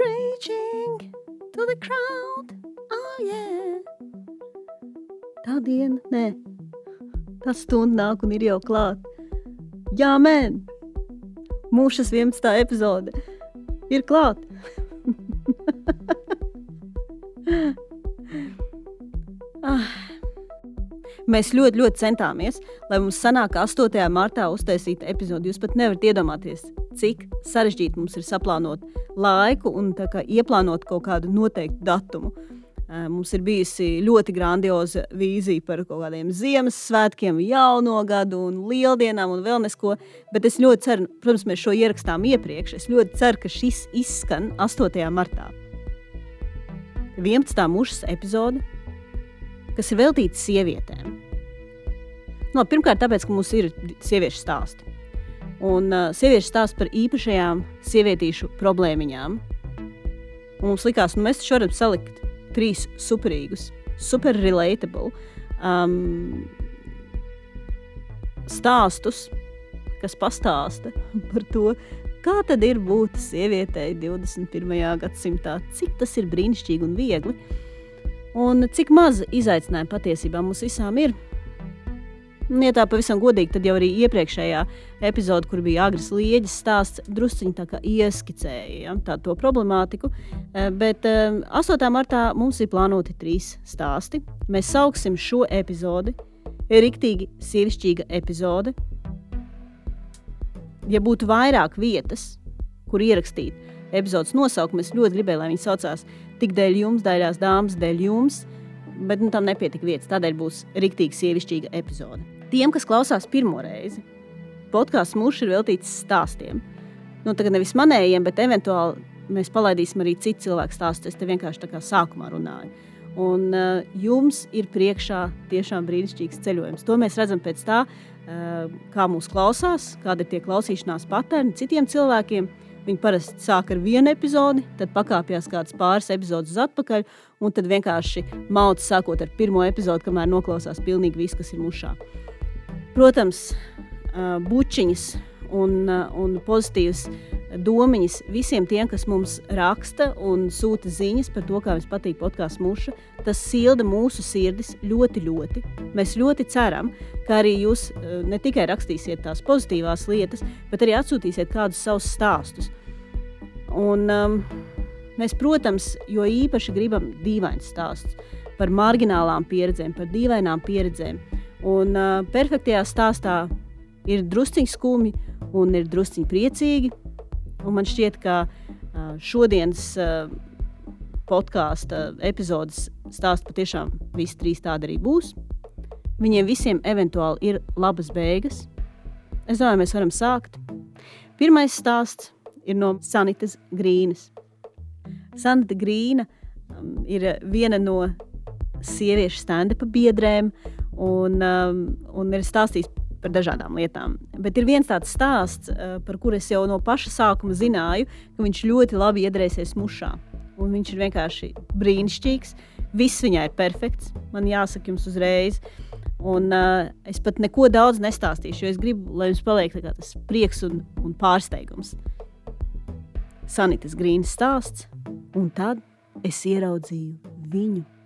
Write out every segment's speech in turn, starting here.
preaching to the crowd. Oh, yeah. Tā diena, nē, tā stunda nāk un ir jau klāt. Jā, mēn! Mūžas 11. epizode ir klāt. ah. Mēs ļoti, ļoti centāmies, lai mums sanāk 8. martā uztaisīt epizodi. Jūs pat nevarat iedomāties, cik sarežģīti mums ir saplānot laiku un ieplānot kaut kādu noteiktu datumu. Mums ir bijusi ļoti grandioza vīzija par kaut kādiem Ziemassvētkiem, jauno gadu un lieldienām un vēl nesko. Bet es ļoti ceru, protams, mēs šo ierakstām iepriekš. Es ļoti ceru, ka šis izskan 8. martā. 11. mūžas epizode, kas ir veltīta sievietēm. No, pirmkārt, tāpēc, ka mums ir sieviešu stāsti. Un uh, sieviešu stāsts par īpašajām sievietīšu problēmiņām. Un mums likās, nu, mēs varam salikt trīs superīgus, super relatable um, stāstus, kas pastāsta par to, kā tad ir būt sievietei 21. gadsimtā, cik tas ir brīnišķīgi un viegli, un cik maz izaicinājumu patiesībā mums visām ir. Un, ja tā pavisam godīgi, tad jau arī iepriekšējā epizode, kur bija agres lieģis stāsts, drusciņi ieskicēja ja, tā, to problemātiku. Eh, bet 8. Eh, martā mums ir plānoti trīs stāsti. Mēs sauksim šo epizodi Riktīgi sievišķīga epizode. Ja būtu vairāk vietas, kur ierakstīt epizodes nosaukumu, es ļoti gribēju, lai viņi saucās tik dēļ jums, daļās dāmas, dēļ jums. Bet nu, tam nepietika vietas. Tādēļ būs rīktīgi sievišķīga epizode. Tiem, kas klausās pirmo reizi, podkāsts mūžs ir veltīts stāstiem. Nu, tagad nevis manējiem, bet eventuāli mēs palaidīsim arī citu cilvēku stāstus. Es te vienkārši tā kā sākumā runāju. Un uh, jums ir priekšā tiešām brīnišķīgs ceļojums. To mēs redzam pēc tā, uh, kā mūsu klausās, kāda ir tie klausīšanās paterni citiem cilvēkiem. Viņi parasti sāk ar vienu epizodi, tad pakāpjas kādas pāris epizodes atpakaļ, un tad vienkārši mauc sākot ar pirmo epizodi, kamēr noklausās pilnīgi viss, kas ir mušā. Protams, bučiņas un, un pozitīvas domiņas visiem tiem, kas mums raksta un sūta ziņas par to, kā jums patīk podkāsts muša. Tas silda mūsu sirdis ļoti, ļoti. Mēs ļoti ceram, ka arī jūs ne tikai rakstīsiet tās pozitīvās lietas, bet arī atsūtīsiet kādus savus stāstus. Un, um, mēs, protams, jo īpaši gribam dīvains stāsts par marginālām pieredzēm, par dīvainām pieredzēm. Un uh, perfektajā stāstā ir drusciņš skumji un ir drusciņš priecīgi. Un man šķiet, ka šodienas podkāstu epizodes stāsts patiešām visi trīs tādi arī būs. Viņiem visiem eventuāli ir labas beigas. Es domāju, mēs varam sākt. Pirmais stāsts ir no Sanitas Grīnas. Sanita Grīna um, ir viena no sieviešu stand-up biedrēm, un, um, un ir stāstījis par dažādām lietām. Bet ir viens tāds stāsts, uh, par kuru es jau no paša sākuma zināju, ka viņš ļoti labi iedarēsies mušā. Un viņš ir vienkārši brīnišķīgs. Viss viņai ir perfekts. Man jāsaka jums uzreiz. Un, uh, es pat neko daudz nestāstīšu, jo es gribu, lai jums paliek tas prieks un, un pārsteigums. Sanitas Grīnas stāsts, un tad es ieraudzīju viņu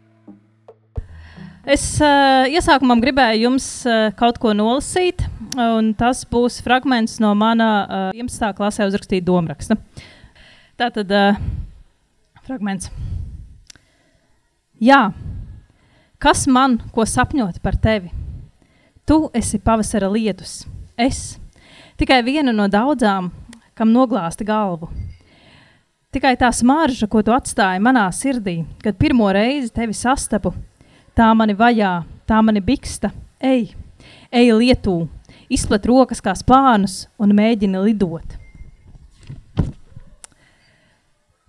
Es uh, iesākumā gribēju jums uh, kaut ko nolasīt, un tas būs fragments no mana uh, 11. klasē uzrakstīta domāraksta. Tā tad uh, fragments. Jā, kas man ko sapņot par tevi? Tu esi pavasara lietus, es tikai viena no daudzām, kam noglāsta galvu. Tikai tā smarža, ko tu atstāji manā sirdī, kad pirmo reizi tevi sastapu, Tā mani vajā, tā mani biksta. Ej, ej lietū, izplet rokas kā spānus un mēģini lidot.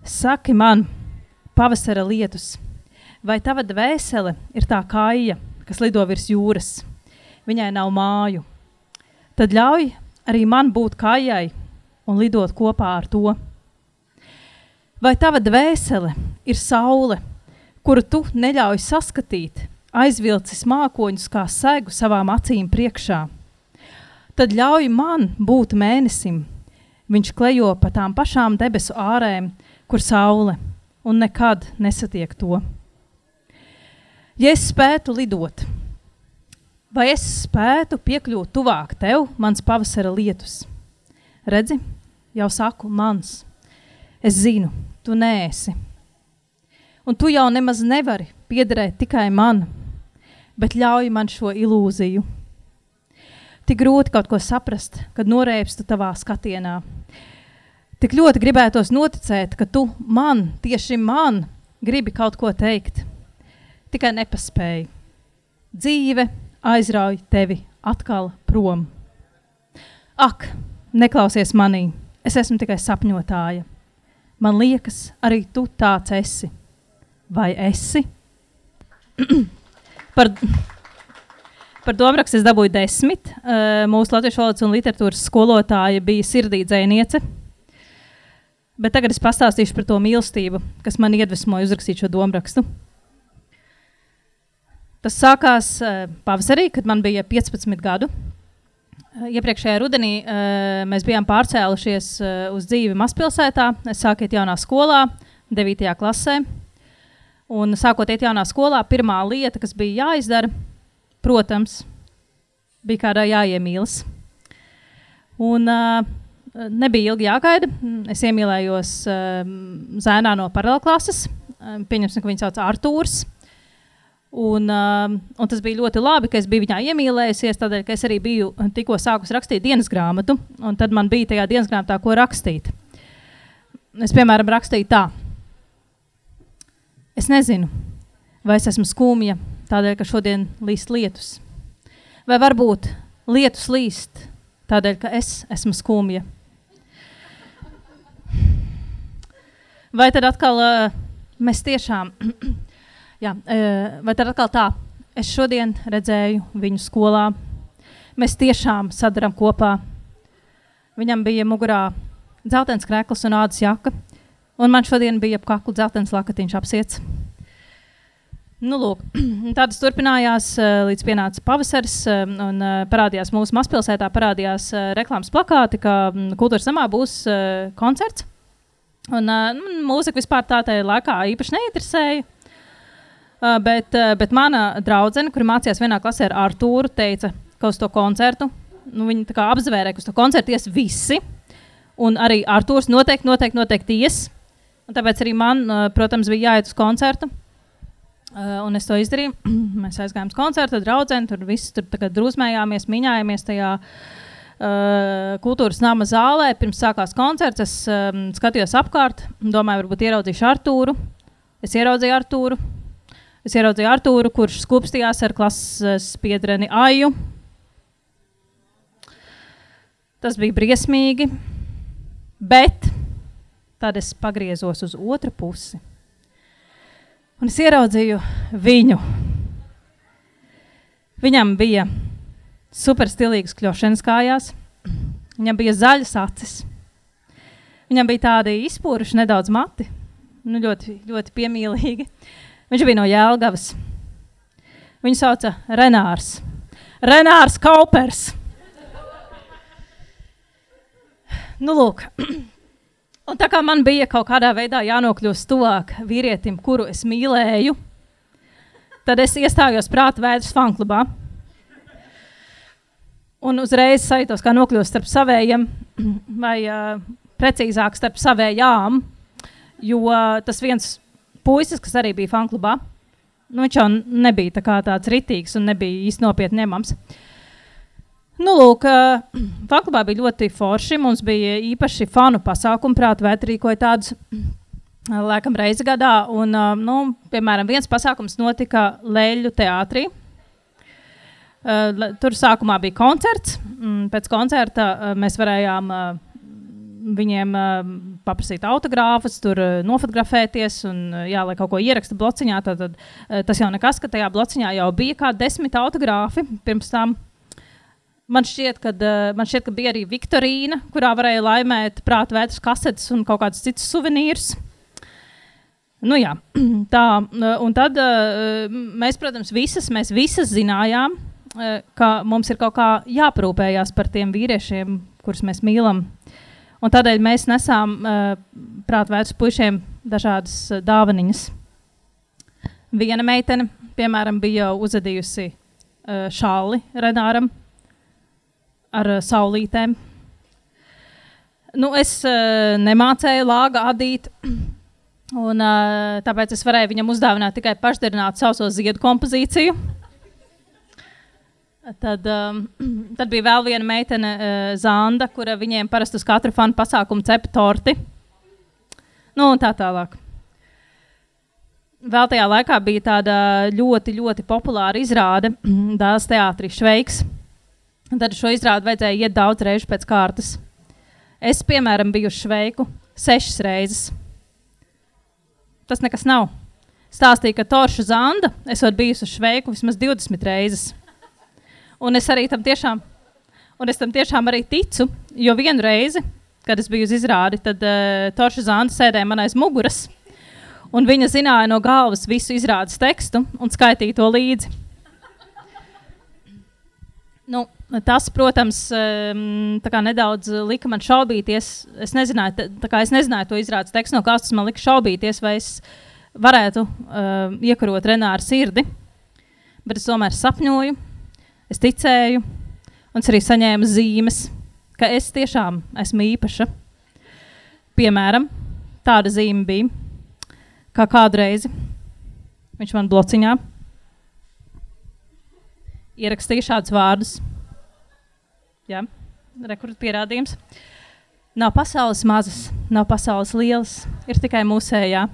Saki man, pavasara lietus, vai tava dvēsele ir tā kāja, kas lido virs jūras? Viņai nav māju. Tad ļauj arī man būt kājai un lidot kopā ar to. Vai tava dvēsele ir saule, kuru tu neļauj saskatīt, aizvilcis mākoņus kā segu savām acīm priekšā. Tad ļauj man būt mēnesim, Viņš klejo pa tām pašām debesu ārēm, kur saule, un nekad nesatiek to. Ja es spētu lidot, vai es spētu piekļūt tuvāk tev, mans pavasara lietus? Redzi, jau saku, mans. Es zinu, tu nēsi. Un tu jau nemaz nevari piederēt tikai man, bet ļauj man šo ilūziju. Tik grūti kaut ko saprast, kad noreipstu tavā skatienā. Tik ļoti gribētos noticēt, ka tu man, tieši man, gribi kaut ko teikt. Tikai nepaspēji. Dzīve aizrauj tevi atkal prom. Ak, neklausies manī, es esmu tikai sapņotāja. Man liekas, arī tu tāds esi. Vai esi? Par, par domārakstu es dabūju desmit. Uh, mūsu latviešu valodas un literatūras skolotāja bija sirdī dzēniece. Bet tagad es pastāstīšu par to mīlestību, kas man iedvesmoja uzrakstīt šo domārakstu. Tas sākās uh, pavasarī, kad man bija 15 gadu. Uh, iepriekšējā rudenī mēs bijām pārcēlušies uz dzīvi mazpilsētā. Es sāku iet jaunā skolā, 9. klasē. Un sākot iet jaunā skolā, pirmā lieta, kas bija jāizdara, protams, bija kādā jāiemīlas. Un uh, nebija ilgi jāgaida. Es iemīlējos uh, zēnā no paralēklases. Uh, pieņemsim, ka viņu sauc Artūrs. Un, uh, un tas bija ļoti labi, ka es biju viņā iemīlējusies, tādēļ, ka es arī biju tikko sākus rakstīt dienas grāmatu, un tad man bija tajā dienas grāmatā, ko rakstīt. Es, piemēram, rakstīju tā, Es nezinu, vai es esmu skumja tādēļ, ka šodien līst lietus. Vai varbūt lietus līst tādēļ, ka es esmu skumja. Vai tad atkal uh, mēs tiešām, jā, uh, vai tad atkal tā, es šodien redzēju viņu skolā, mēs tiešām sadaram kopā. Viņam bija mugurā dzeltens krēkls un ādas jaka, Un man šodien bija ap kaklu dzeltens lakatiņš apsiets. Nu, lūk, tādas turpinājās uh, līdz pienāca pavasaris, uh, un uh, parādījās mūsu mazpilsētā, parādījās reklāmas plakāti, ka um, kultūras namā būs koncerts. Un, uh, mūzika vispār tā tajā laikā īpaši neinteresēja. Bet, bet mana draudzene, kur mācījās vienā klasē ar Artūru, teica, ka uz to koncertu nu, viņi apzvērēja, ka uz to koncertu ies visi. Un arī Artūrs noteikti, noteikti, noteikti ies. Un tāpēc arī man, protams, bija jāiet uz koncertu. Uh, un es to izdarīju. Mēs aizgājām uz koncertu, draudzeni, tur viss tur drusmējāmies, miņājāmies tajā uh, kultūras nama zālē. Pirms sākās koncerts, es um, skatījos apkārt, domāju, varbūt ieraudzīšu Artūru. Es ieraudzīju Artūru. Es ieraudzīju Artūru, kurš skupstījās ar klases biedreni Aju. Tas bija briesmīgi. Bet Tad es pagriezos uz otru pusi. Un es ieraudzīju viņu. Viņam bija superstilīgas kļūšanas kājās, viņam bija zaļas acis. Viņam bija tādi izpūruši nedaudz mati, nu, ļoti, ļoti piemīlīgi. Viņš bija no Jēlgavas. Viņu sauca Renārs. Renārs Kaupers. Nu, lūk, Un tā kā man bija kaut kādā veidā jānokļūst tuvāk vīrietim, kuru es mīlēju, tad es iestājos prāta vēders fanklubā. Un uzreiz sajūtos, kā nokļūst starp savējiem, vai uh, precīzāk starp savējām, jo uh, tas viens puisis, kas arī bija fanklubā, nu, viņš jau nebija tā tāds ritīgs un nebija īsti nopietni ņemams. Uh, Nu, lūk, Fakultā bija ļoti forši. Mums bija īpaši fanu pasākumi, prātā vētra rīkoja tādus laikam reizi gadā. Un, nu, piemēram, viens pasākums notika Leļu teātrī. Tur sākumā bija koncerts. Pēc koncerta mēs varējām viņiem paprasīt autogrāfus, tur nofotografēties un, jā, lai kaut ko ieraksta blociņā. Tad, tad tas jau nekas, ka tajā blociņā jau bija kā desmit autogrāfi pirms tam. Man šķiet, ka, uh, man šķiet, ka bija arī Viktorīna, kurā varēja laimēt prāta vētras kasetes un kaut kādus citus suvenīrus. Nu, jā, tā, un tad uh, mēs, protams, visas, mēs visas zinājām, ka mums ir kaut kā jāprūpējās par tiem vīriešiem, kurus mēs mīlam. Un tādēļ mēs nesām uh, prātvērts puišiem dažādas dāvaniņas. Viena meitene, piemēram, bija uzadījusi šāli Renāram ar uh, saulītēm. Nu, es uh, nemācēju lāga adīt, un uh, tāpēc es varēju viņam uzdāvināt tikai pašdarinātu sauso ziedu kompozīciju. Tad, um, tad bija vēl viena meitene, uh, Zanda, kura viņiem parasti uz katru fanu pasākumu cepa torti. Nu, un tā tālāk. Vēl tajā laikā bija tāda ļoti, ļoti populāra izrāde Dāmas teātris Šveiks. Tad šo izrādi vajadzēja iet daudz reižu pēc kārtas. Es, piemēram, biju uz Šveiku sešas reizes. Tas nekas nav. Stāstīja, ka Torša Zanda esot bijusi uz Šveiku vismaz 20 reizes. Un es arī tam tiešām, un es tam tiešām arī ticu, jo vienu reizi, kad es biju uz izrādi, tad uh, Torša Zanda sēdēja man aiz muguras, un viņa zināja no galvas visu izrādes tekstu un skaitīja to līdzi. Nu, tas, protams, nedaudz lika man šaubīties. Es nezināju, es nezināju to izrādes tekstu, no kā tas man lika šaubīties, vai es varētu uh, iekarot Renāru sirdi. Bet es tomēr sapņoju, Es ticēju, un es arī saņēmu zīmes, ka es tiešām esmu īpaša. Piemēram, tāda zīme bija, kā kādreiz viņš man blociņā ierakstīja šādus vārdus. Jā, rekurors pierādījums. Nav pasaules mazas, nav pasaules lielas, ir tikai mūsējā.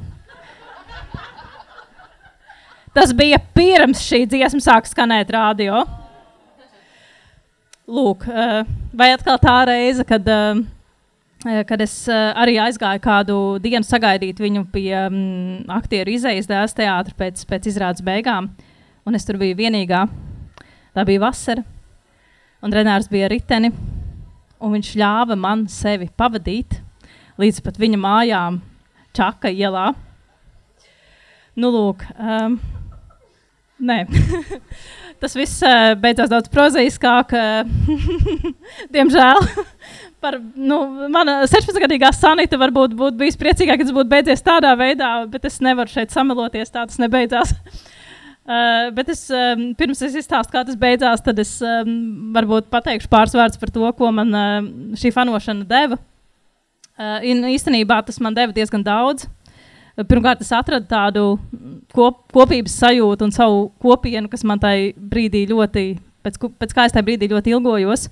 Tas bija pirms šī dziesma sāk skanēt radio. Lūk, eh, vai atkal tā reize, kad, eh, eh, kad es arī aizgāju kādu dienu sagaidīt viņu pie um, aktieru izējas dēls teātra pēc, pēc izrādes beigām, un es tur biju vienīgā. Tā bija vasara, un Renārs bija riteni, un viņš ļāva man sevi pavadīt līdz pat viņa mājām Čaka ielā. Nu, lūk, um, nē. Tas viss uh, beidzās daudz prozaiskāk, uh, diemžēl. Par, nu, mana 16-gadīgā sanita varbūt būtu bijis priecīgāk, ja tas būtu beidzies tādā veidā, bet es nevaru šeit sameloties, tā tas nebeidzās. Uh, bet es, um, pirms es izstāstu, kā tas beidzās, tad es um, varbūt pateikšu pāris vārdus par to, ko man uh, šī fanošana deva. Uh, īstenībā tas man deva diezgan daudz. Pirmkārt, es atradu tādu kop, kopības sajūtu un savu kopienu, kas man tajā brīdī ļoti, pēc, pēc kā es tajā brīdī ļoti ilgojos.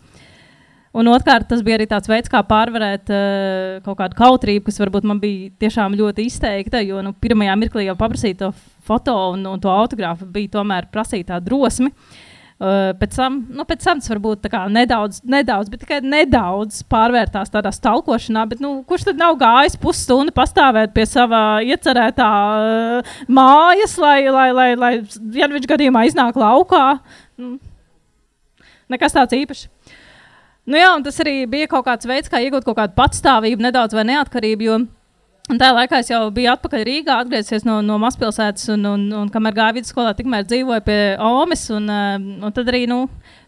Un otrkārt, tas bija arī tāds veids, kā pārvarēt uh, kaut kādu kautrību, kas varbūt man bija tiešām ļoti izteikta. Jo nu, pirmajā mirklī jau paprasīt to foto un, un to autogrāfu bija tomēr prasīt tā drosmi. Uh, Uh, pēc, tam, nu, pēc tam tas varbūt nedaudz, nedaudz, bet tikai nedaudz pārvērtās tādā stalkošanā. Bet, nu, kurš tad nav gājis pusstundu pastāvēt pie sava iecerētā uh, mājas, lai, lai, lai, lai ja viņš gadījumā iznāk laukā? Nu, nekas tāds īpašs. Nu, jā, tas arī bija kaut kāds veids, kā iegūt kaut kādu patstāvību, nedaudz vai neatkarību. Jo, Un tajā laikā es jau biju atpakaļ Rīgā, atgriezies no, no mazpilsētas, un, un, un kamēr gāju vidusskolā, tikmēr dzīvoju pie Omas. Un, eh, un tad arī nu,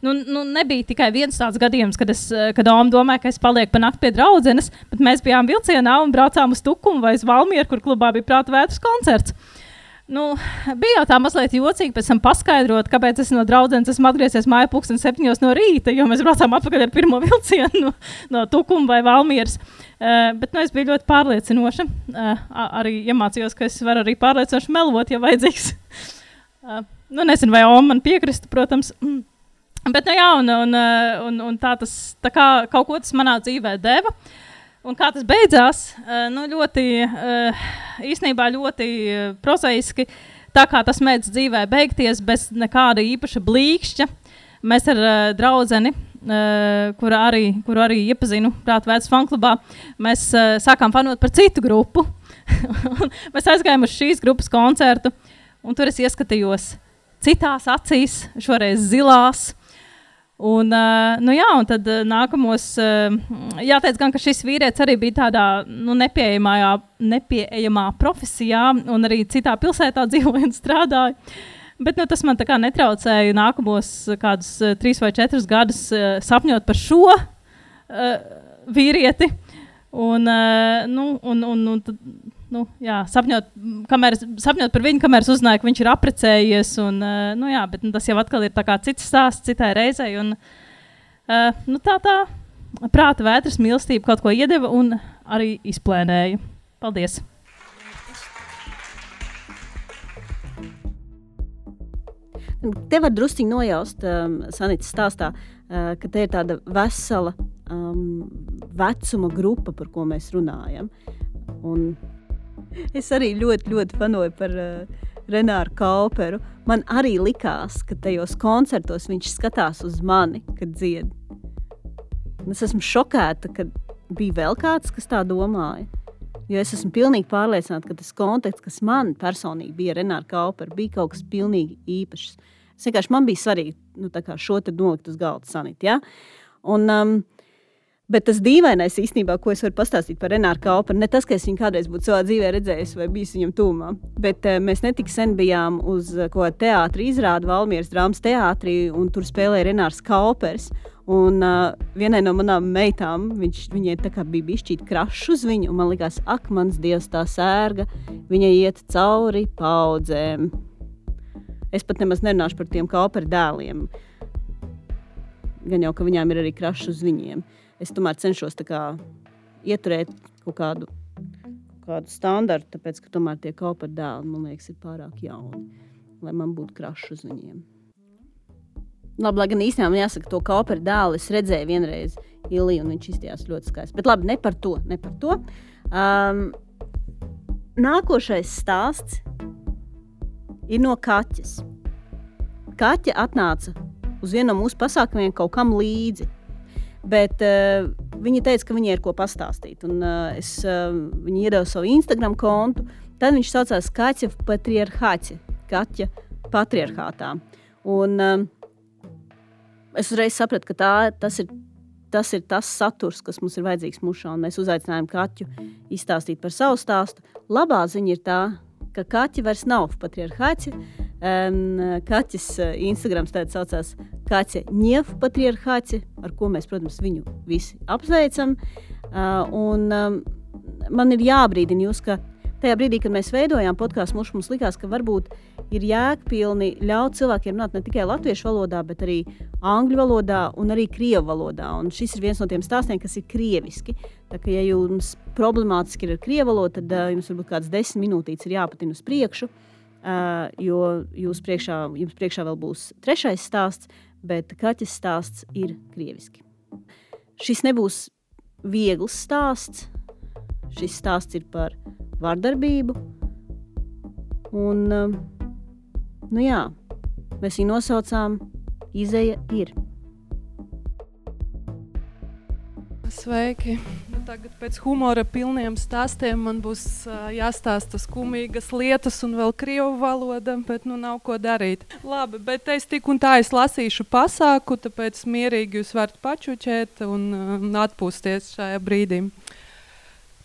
nu, nu, nebija tikai viens tāds gadījums, kad, es, eh, kad Oma domāja, ka es palieku pa nakti pie draudzenes, bet mēs bijām vilcienā un braucām uz Tukumu vai uz Valmieru, kur klubā bija prāta vētras koncerts. Nu, bija jau tā mazliet jocīgi pēc tam paskaidrot, kāpēc es no draudzenes esmu atgriezies mājā pūksteni septiņos no rīta, jo mēs braucām atpakaļ ar pirmo vilcienu no, no Tukuma vai Valmieras. Uh, bet nu, es biju ļoti pārliecinoša. Uh, arī iemācījos, ka es varu arī pārliecinoši melot, ja vajadzīgs. uh, nu, nezinu, vai Oma man piekristu, protams. Mm. Bet, nu, jā, un, un, un, un tā tas tā kā kaut ko tas manā dzīvē deva. Uh, Un kā tas beidzās? Uh, nu, ļoti, uh, īsnībā ļoti uh, prozaiski. Tā kā tas mēdz dzīvē beigties bez nekāda īpaša blīkšķa. Mēs ar draugu, kuru arī, kur arī iepazinu Prātvētas fanklubā, mēs sākām fanot par citu grupu. mēs aizgājām uz šīs grupas koncertu, un tur es ieskatījos citās acīs, šoreiz zilās. Un, uh, nu jā, un tad uh, nākamos, uh, jāteic gan, ka šis vīrietis arī bija tādā nu, nepieejamā, nepieejamā profesijā un arī citā pilsētā dzīvoja un strādāja. Bet nu, tas man netraucēja nākamos kādus trīs vai četrus gadus sapņot par šo vīrieti. Un, uh, nu, un, un, un nu, jā, sapņot, kamēr, sapņot par viņu, kamēr uzzināju, ka viņš ir apprecējies. Un, uh, nu, jā, bet, nu, tas jau atkal ir cits stāsts citai reizei. Un, uh, nu, tā tā prāta vētras mīlestība kaut ko iedeva un arī izplēnēja. Paldies! Te var druskuļi nojaust, um, Sanītas stāstā, uh, ka te ir tāda vesela um, vecuma grupa, par ko mēs runājam. Un es arī ļoti, ļoti fanoju par uh, Renāru Kauperu. Man arī likās, ka tajos koncertos viņš skatās uz mani, kad dzied. Un es esmu šokēta, ka bija vēl kāds, kas tā domāja. Jo es esmu pilnīgi pārliecināta, ka tas konteksts, kas man personīgi bija ar Renāru Kauperu, bija kaut kas pilnīgi īpašs. Es vienkārši man bija svarīgi nu, šo te nolikt uz galda sanīt. Ja? Un, um, Bet tas dīvainais īstenībā, ko es varu pastāstīt par Renāru Kauperu, ne tas, ka es viņu kādreiz būtu savā dzīvē redzējis vai bijis viņam tūmā, bet uh, mēs netik sen bijām uz uh, ko teātri izrādi Valmieras drāmas teātrī, un tur spēlēja Renārs Kaupers. Un uh, vienai no manām meitām, viņš, viņai bija bijis krašs uz viņu, un man liekas, ak, mans dievs, tā sērga, viņa iet cauri paudzēm. Es pat nemaz nerunāšu par tiem kauperu dēliem. Gan jau, ka viņām ir arī krašs uz viņiem. Es tomēr cenšos kā, ieturēt kaut kādu, kādu standartu, tāpēc, ka tomēr tie kauperu dēli, man liekas, ir pārāk jauni, lai man būtu krašs uz viņiem. Labi, lai gan īstenībā jāsaka, to kauperu dēlu es redzēju vienreiz Iliju, un viņš izskatījās ļoti skaisti. Bet labi, ne par to. Ne par to. Um, nākošais stāsts ir no kaķes. Kaķe atnāca uz vienu no mūsu pasākumiem kaut kam līdzi. Bet uh, viņa teica, ka viņai ir ko pastāstīt. Un, uh, es uh, viņai iedevu savu Instagram kontu. Tad viņš saucās Kaķa Patriarchāte, Kaķa Patriarchātā. Un, uh, es uzreiz sapratu, ka tā, tas, ir, tas ir tas saturs, kas mums ir vajadzīgs mušā. Mēs uzaicinājām Kaķu izstāstīt par savu stāstu. Labā ziņa ir tā, ka kaķi vairs nav patriarchāti. Um, kaķis Instagram tādā saucās Kaķa Ņēfa patriarchāti, ar ko mēs, protams, viņu visi apsveicam. Uh, un, um, man ir jābrīdina jūs, ka tajā brīdī, kad mēs veidojām podkāstu, mums, mums likās, ka varbūt ir jēgpilni ļaut cilvēkiem runāt ne tikai latviešu valodā, bet arī angļu valodā un arī krievu valodā. Un šis ir viens no tiem stāstiem, kas ir krieviski. Tā kā ja jums problemātiski ir krievu valodu, tad uh, jums varbūt kāds desmit minūtītes ir jāpatina uz priekšu. Uh, jo jūs priekšā, jums priekšā vēl būs trešais stāsts, bet kaķis stāsts ir krieviski. Šis nebūs viegls stāsts. Šis stāsts ir par vardarbību. Un, nu jā, mēs viņu nosaucām Izeja ir. Sveiki! Nu, tagad pēc humora pilniem stāstiem man būs uh, jāstāsta skumīgas lietas un vēl krievu valoda, bet nu nav ko darīt. Labi, bet es tik un tā es lasīšu pasāku, tāpēc mierīgi jūs varat pačuķēt un uh, atpūsties šajā brīdī.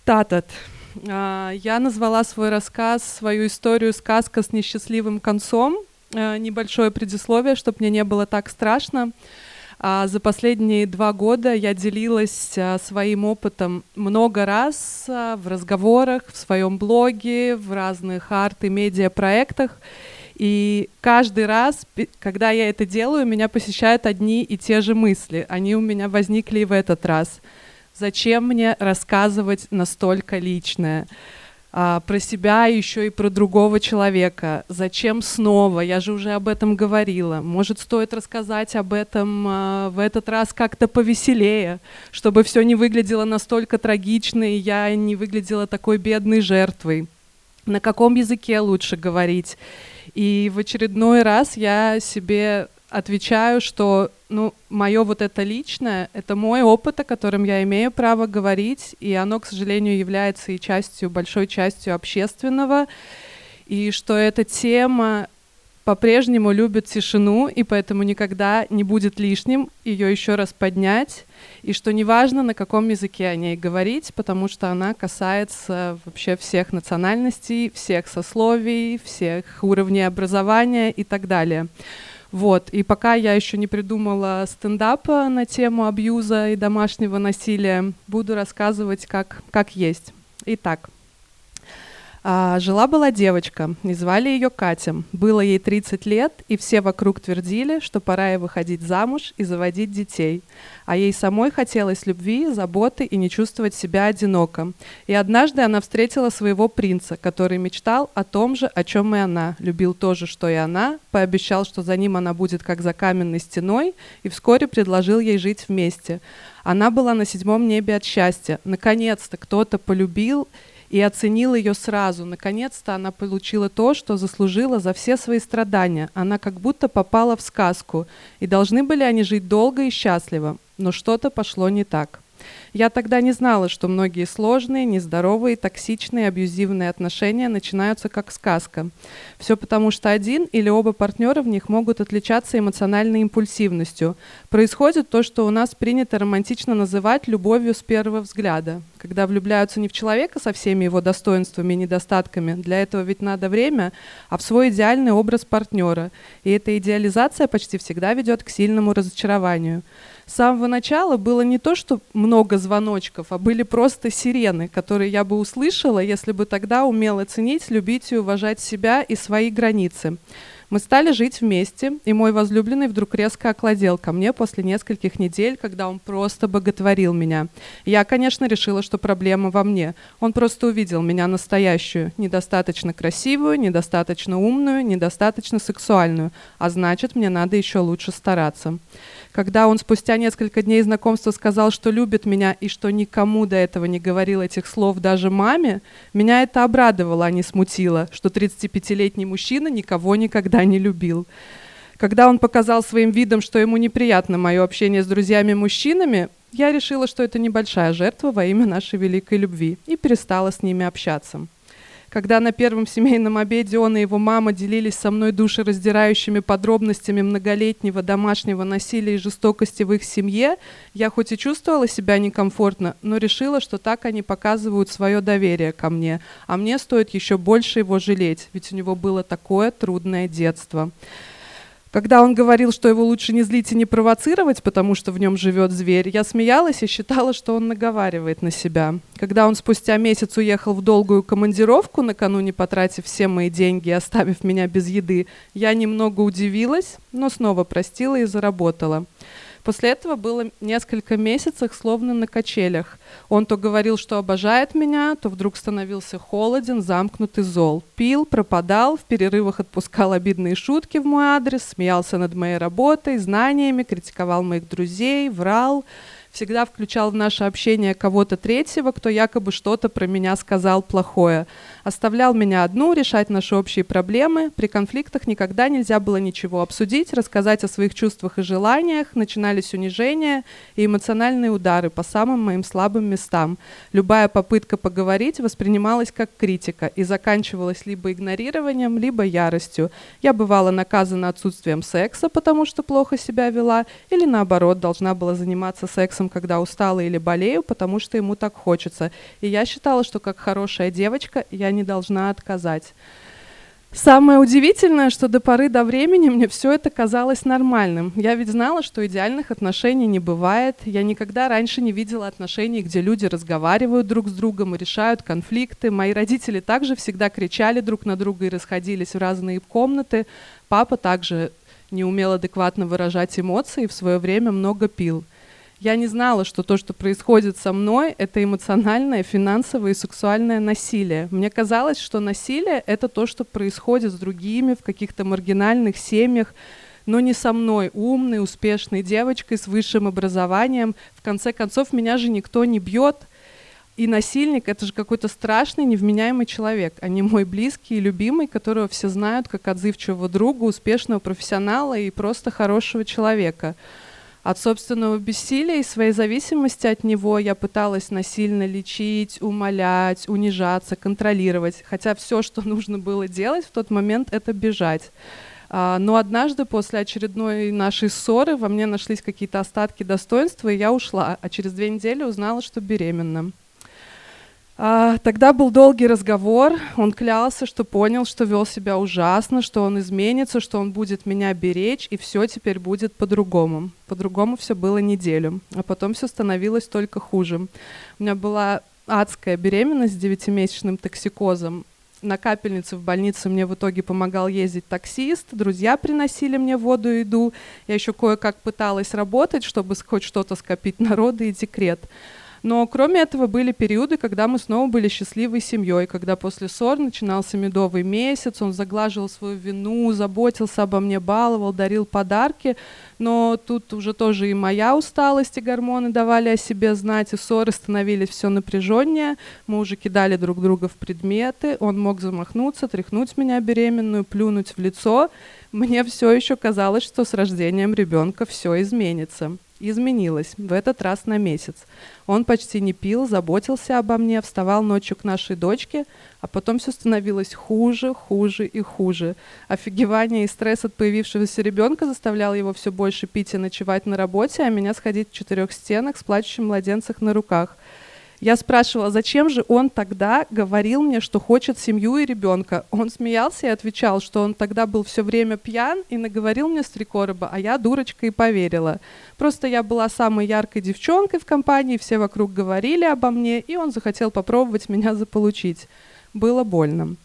Tātad. Я назвала свой рассказ, свою историю «Сказка с несчастливым концом». Небольшое предисловие, чтобы мне не было так страшно. За последние два года я делилась своим опытом много раз в разговорах, в своем блоге, в разных арт- и медиапроектах. И каждый раз, когда я это делаю, меня посещают одни и те же мысли. Они у меня возникли и в этот раз – Зачем мне рассказывать настолько личное? А, про себя еще и про другого человека. Зачем снова? Я же уже об этом говорила. Может, стоит рассказать об этом а, в этот раз как-то повеселее, чтобы все не выглядело настолько трагично, и я не выглядела такой бедной жертвой. На каком языке лучше говорить? И в очередной раз я себе отвечаю, что ну, мое вот это личное, это мой опыт, о котором я имею право говорить, и оно, к сожалению, является и частью, большой частью общественного, и что эта тема по-прежнему любит тишину, и поэтому никогда не будет лишним ее еще раз поднять, и что неважно, на каком языке о ней говорить, потому что она касается вообще всех национальностей, всех сословий, всех уровней образования и так далее. Вот. И пока я еще не придумала стендапа на тему абьюза и домашнего насилия, буду рассказывать, как, как есть. Итак, а, Жила-была девочка, и звали ее Катя. Было ей 30 лет, и все вокруг твердили, что пора ей выходить замуж и заводить детей. А ей самой хотелось любви, заботы и не чувствовать себя одиноко. И однажды она встретила своего принца, который мечтал о том же, о чем и она, любил то же, что и она, пообещал, что за ним она будет как за каменной стеной, и вскоре предложил ей жить вместе. Она была на седьмом небе от счастья. Наконец-то кто-то полюбил и оценил ее сразу. Наконец-то она получила то, что заслужила за все свои страдания. Она как будто попала в сказку, и должны были они жить долго и счастливо. Но что-то пошло не так. Я тогда не знала, что многие сложные, нездоровые, токсичные, абьюзивные отношения начинаются как сказка. Все потому, что один или оба партнера в них могут отличаться эмоциональной импульсивностью. Происходит то, что у нас принято романтично называть любовью с первого взгляда. Когда влюбляются не в человека со всеми его достоинствами и недостатками, для этого ведь надо время, а в свой идеальный образ партнера. И эта идеализация почти всегда ведет к сильному разочарованию с самого начала было не то, что много звоночков, а были просто сирены, которые я бы услышала, если бы тогда умела ценить, любить и уважать себя и свои границы. Мы стали жить вместе, и мой возлюбленный вдруг резко окладел ко мне после нескольких недель, когда он просто боготворил меня. Я, конечно, решила, что проблема во мне. Он просто увидел меня настоящую, недостаточно красивую, недостаточно умную, недостаточно сексуальную, а значит, мне надо еще лучше стараться. Когда он спустя несколько дней знакомства сказал, что любит меня и что никому до этого не говорил этих слов, даже маме, меня это обрадовало, а не смутило, что 35-летний мужчина никого никогда не любил. Когда он показал своим видом, что ему неприятно мое общение с друзьями-мужчинами, я решила, что это небольшая жертва во имя нашей великой любви и перестала с ними общаться. Когда на первом семейном обеде он и его мама делились со мной душераздирающими подробностями многолетнего домашнего насилия и жестокости в их семье, я хоть и чувствовала себя некомфортно, но решила, что так они показывают свое доверие ко мне, а мне стоит еще больше его жалеть, ведь у него было такое трудное детство. Когда он говорил, что его лучше не злить и не провоцировать, потому что в нем живет зверь, я смеялась и считала, что он наговаривает на себя. Когда он спустя месяц уехал в долгую командировку, накануне потратив все мои деньги и оставив меня без еды, я немного удивилась, но снова простила и заработала. После этого было несколько месяцев словно на качелях. Он то говорил, что обожает меня, то вдруг становился холоден, замкнутый зол. Пил, пропадал, в перерывах отпускал обидные шутки в мой адрес, смеялся над моей работой, знаниями, критиковал моих друзей, врал всегда включал в наше общение кого-то третьего, кто якобы что-то про меня сказал плохое. Оставлял меня одну решать наши общие проблемы. При конфликтах никогда нельзя было ничего обсудить, рассказать о своих чувствах и желаниях. Начинались унижения и эмоциональные удары по самым моим слабым местам. Любая попытка поговорить воспринималась как критика и заканчивалась либо игнорированием, либо яростью. Я бывала наказана отсутствием секса, потому что плохо себя вела, или наоборот, должна была заниматься сексом когда устала или болею, потому что ему так хочется. И я считала, что как хорошая девочка я не должна отказать. Самое удивительное, что до поры до времени мне все это казалось нормальным. Я ведь знала, что идеальных отношений не бывает. Я никогда раньше не видела отношений, где люди разговаривают друг с другом и решают конфликты. Мои родители также всегда кричали друг на друга и расходились в разные комнаты. Папа также не умел адекватно выражать эмоции и в свое время много пил. Я не знала, что то, что происходит со мной, это эмоциональное, финансовое и сексуальное насилие. Мне казалось, что насилие — это то, что происходит с другими в каких-то маргинальных семьях, но не со мной, умной, успешной девочкой с высшим образованием. В конце концов, меня же никто не бьет. И насильник — это же какой-то страшный, невменяемый человек, а не мой близкий и любимый, которого все знают как отзывчивого друга, успешного профессионала и просто хорошего человека — от собственного бессилия и своей зависимости от него я пыталась насильно лечить, умолять, унижаться, контролировать. Хотя все, что нужно было делать в тот момент, это бежать. А, но однажды после очередной нашей ссоры во мне нашлись какие-то остатки достоинства, и я ушла, а через две недели узнала, что беременна. А, тогда был долгий разговор. Он клялся, что понял, что вел себя ужасно, что он изменится, что он будет меня беречь, и все теперь будет по-другому. По-другому все было неделю, а потом все становилось только хуже. У меня была адская беременность с девятимесячным токсикозом. На капельнице в больнице мне в итоге помогал ездить таксист, друзья приносили мне воду и еду. Я еще кое-как пыталась работать, чтобы хоть что-то скопить на роды и декрет. Но кроме этого были периоды, когда мы снова были счастливой семьей, когда после ссор начинался медовый месяц, он заглаживал свою вину, заботился обо мне, баловал, дарил подарки, но тут уже тоже и моя усталость и гормоны давали о себе знать, и ссоры становились все напряженнее, мы уже кидали друг друга в предметы, он мог замахнуться, тряхнуть меня беременную, плюнуть в лицо. Мне все еще казалось, что с рождением ребенка все изменится изменилось, в этот раз на месяц. Он почти не пил, заботился обо мне, вставал ночью к нашей дочке, а потом все становилось хуже, хуже и хуже. Офигевание и стресс от появившегося ребенка заставлял его все больше пить и ночевать на работе, а меня сходить в четырех стенах с плачущим младенцем на руках – я спрашивала, зачем же он тогда говорил мне, что хочет семью и ребенка. Он смеялся и отвечал, что он тогда был все время пьян и наговорил мне с три короба, а я дурочка и поверила. Просто я была самой яркой девчонкой в компании, все вокруг говорили обо мне, и он захотел попробовать меня заполучить. Было больно.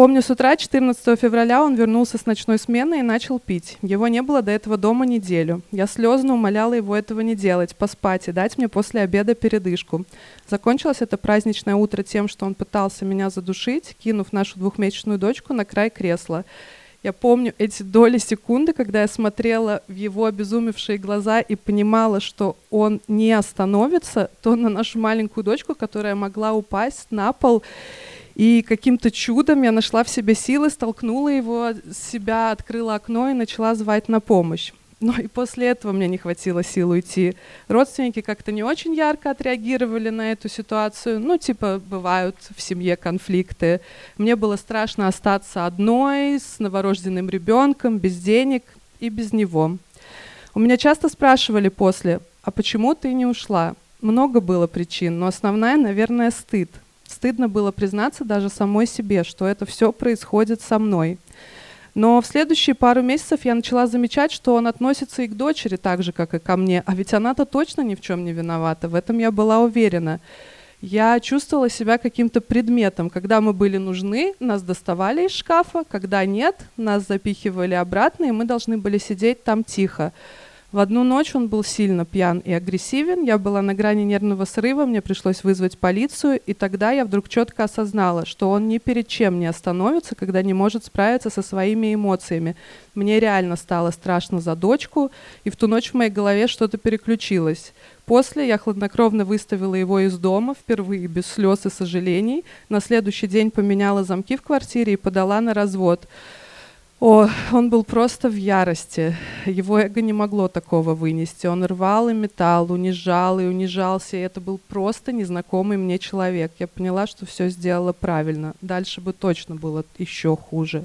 Помню, с утра 14 февраля он вернулся с ночной смены и начал пить. Его не было до этого дома неделю. Я слезно умоляла его этого не делать, поспать и дать мне после обеда передышку. Закончилось это праздничное утро тем, что он пытался меня задушить, кинув нашу двухмесячную дочку на край кресла. Я помню эти доли секунды, когда я смотрела в его обезумевшие глаза и понимала, что он не остановится, то на нашу маленькую дочку, которая могла упасть на пол. И каким-то чудом я нашла в себе силы, столкнула его с себя, открыла окно и начала звать на помощь. Но и после этого мне не хватило сил уйти. Родственники как-то не очень ярко отреагировали на эту ситуацию. Ну, типа, бывают в семье конфликты. Мне было страшно остаться одной, с новорожденным ребенком, без денег и без него. У меня часто спрашивали после, а почему ты не ушла? Много было причин, но основная, наверное, стыд. Стыдно было признаться даже самой себе, что это все происходит со мной. Но в следующие пару месяцев я начала замечать, что он относится и к дочери так же, как и ко мне. А ведь она-то точно ни в чем не виновата. В этом я была уверена. Я чувствовала себя каким-то предметом. Когда мы были нужны, нас доставали из шкафа. Когда нет, нас запихивали обратно, и мы должны были сидеть там тихо. В одну ночь он был сильно пьян и агрессивен. Я была на грани нервного срыва, мне пришлось вызвать полицию, и тогда я вдруг четко осознала, что он ни перед чем не остановится, когда не может справиться со своими эмоциями. Мне реально стало страшно за дочку, и в ту ночь в моей голове что-то переключилось. После я хладнокровно выставила его из дома, впервые без слез и сожалений. На следующий день поменяла замки в квартире и подала на развод. О, он был просто в ярости. Его эго не могло такого вынести. Он рвал и металл, унижал и унижался. И это был просто незнакомый мне человек. Я поняла, что все сделала правильно. Дальше бы точно было еще хуже.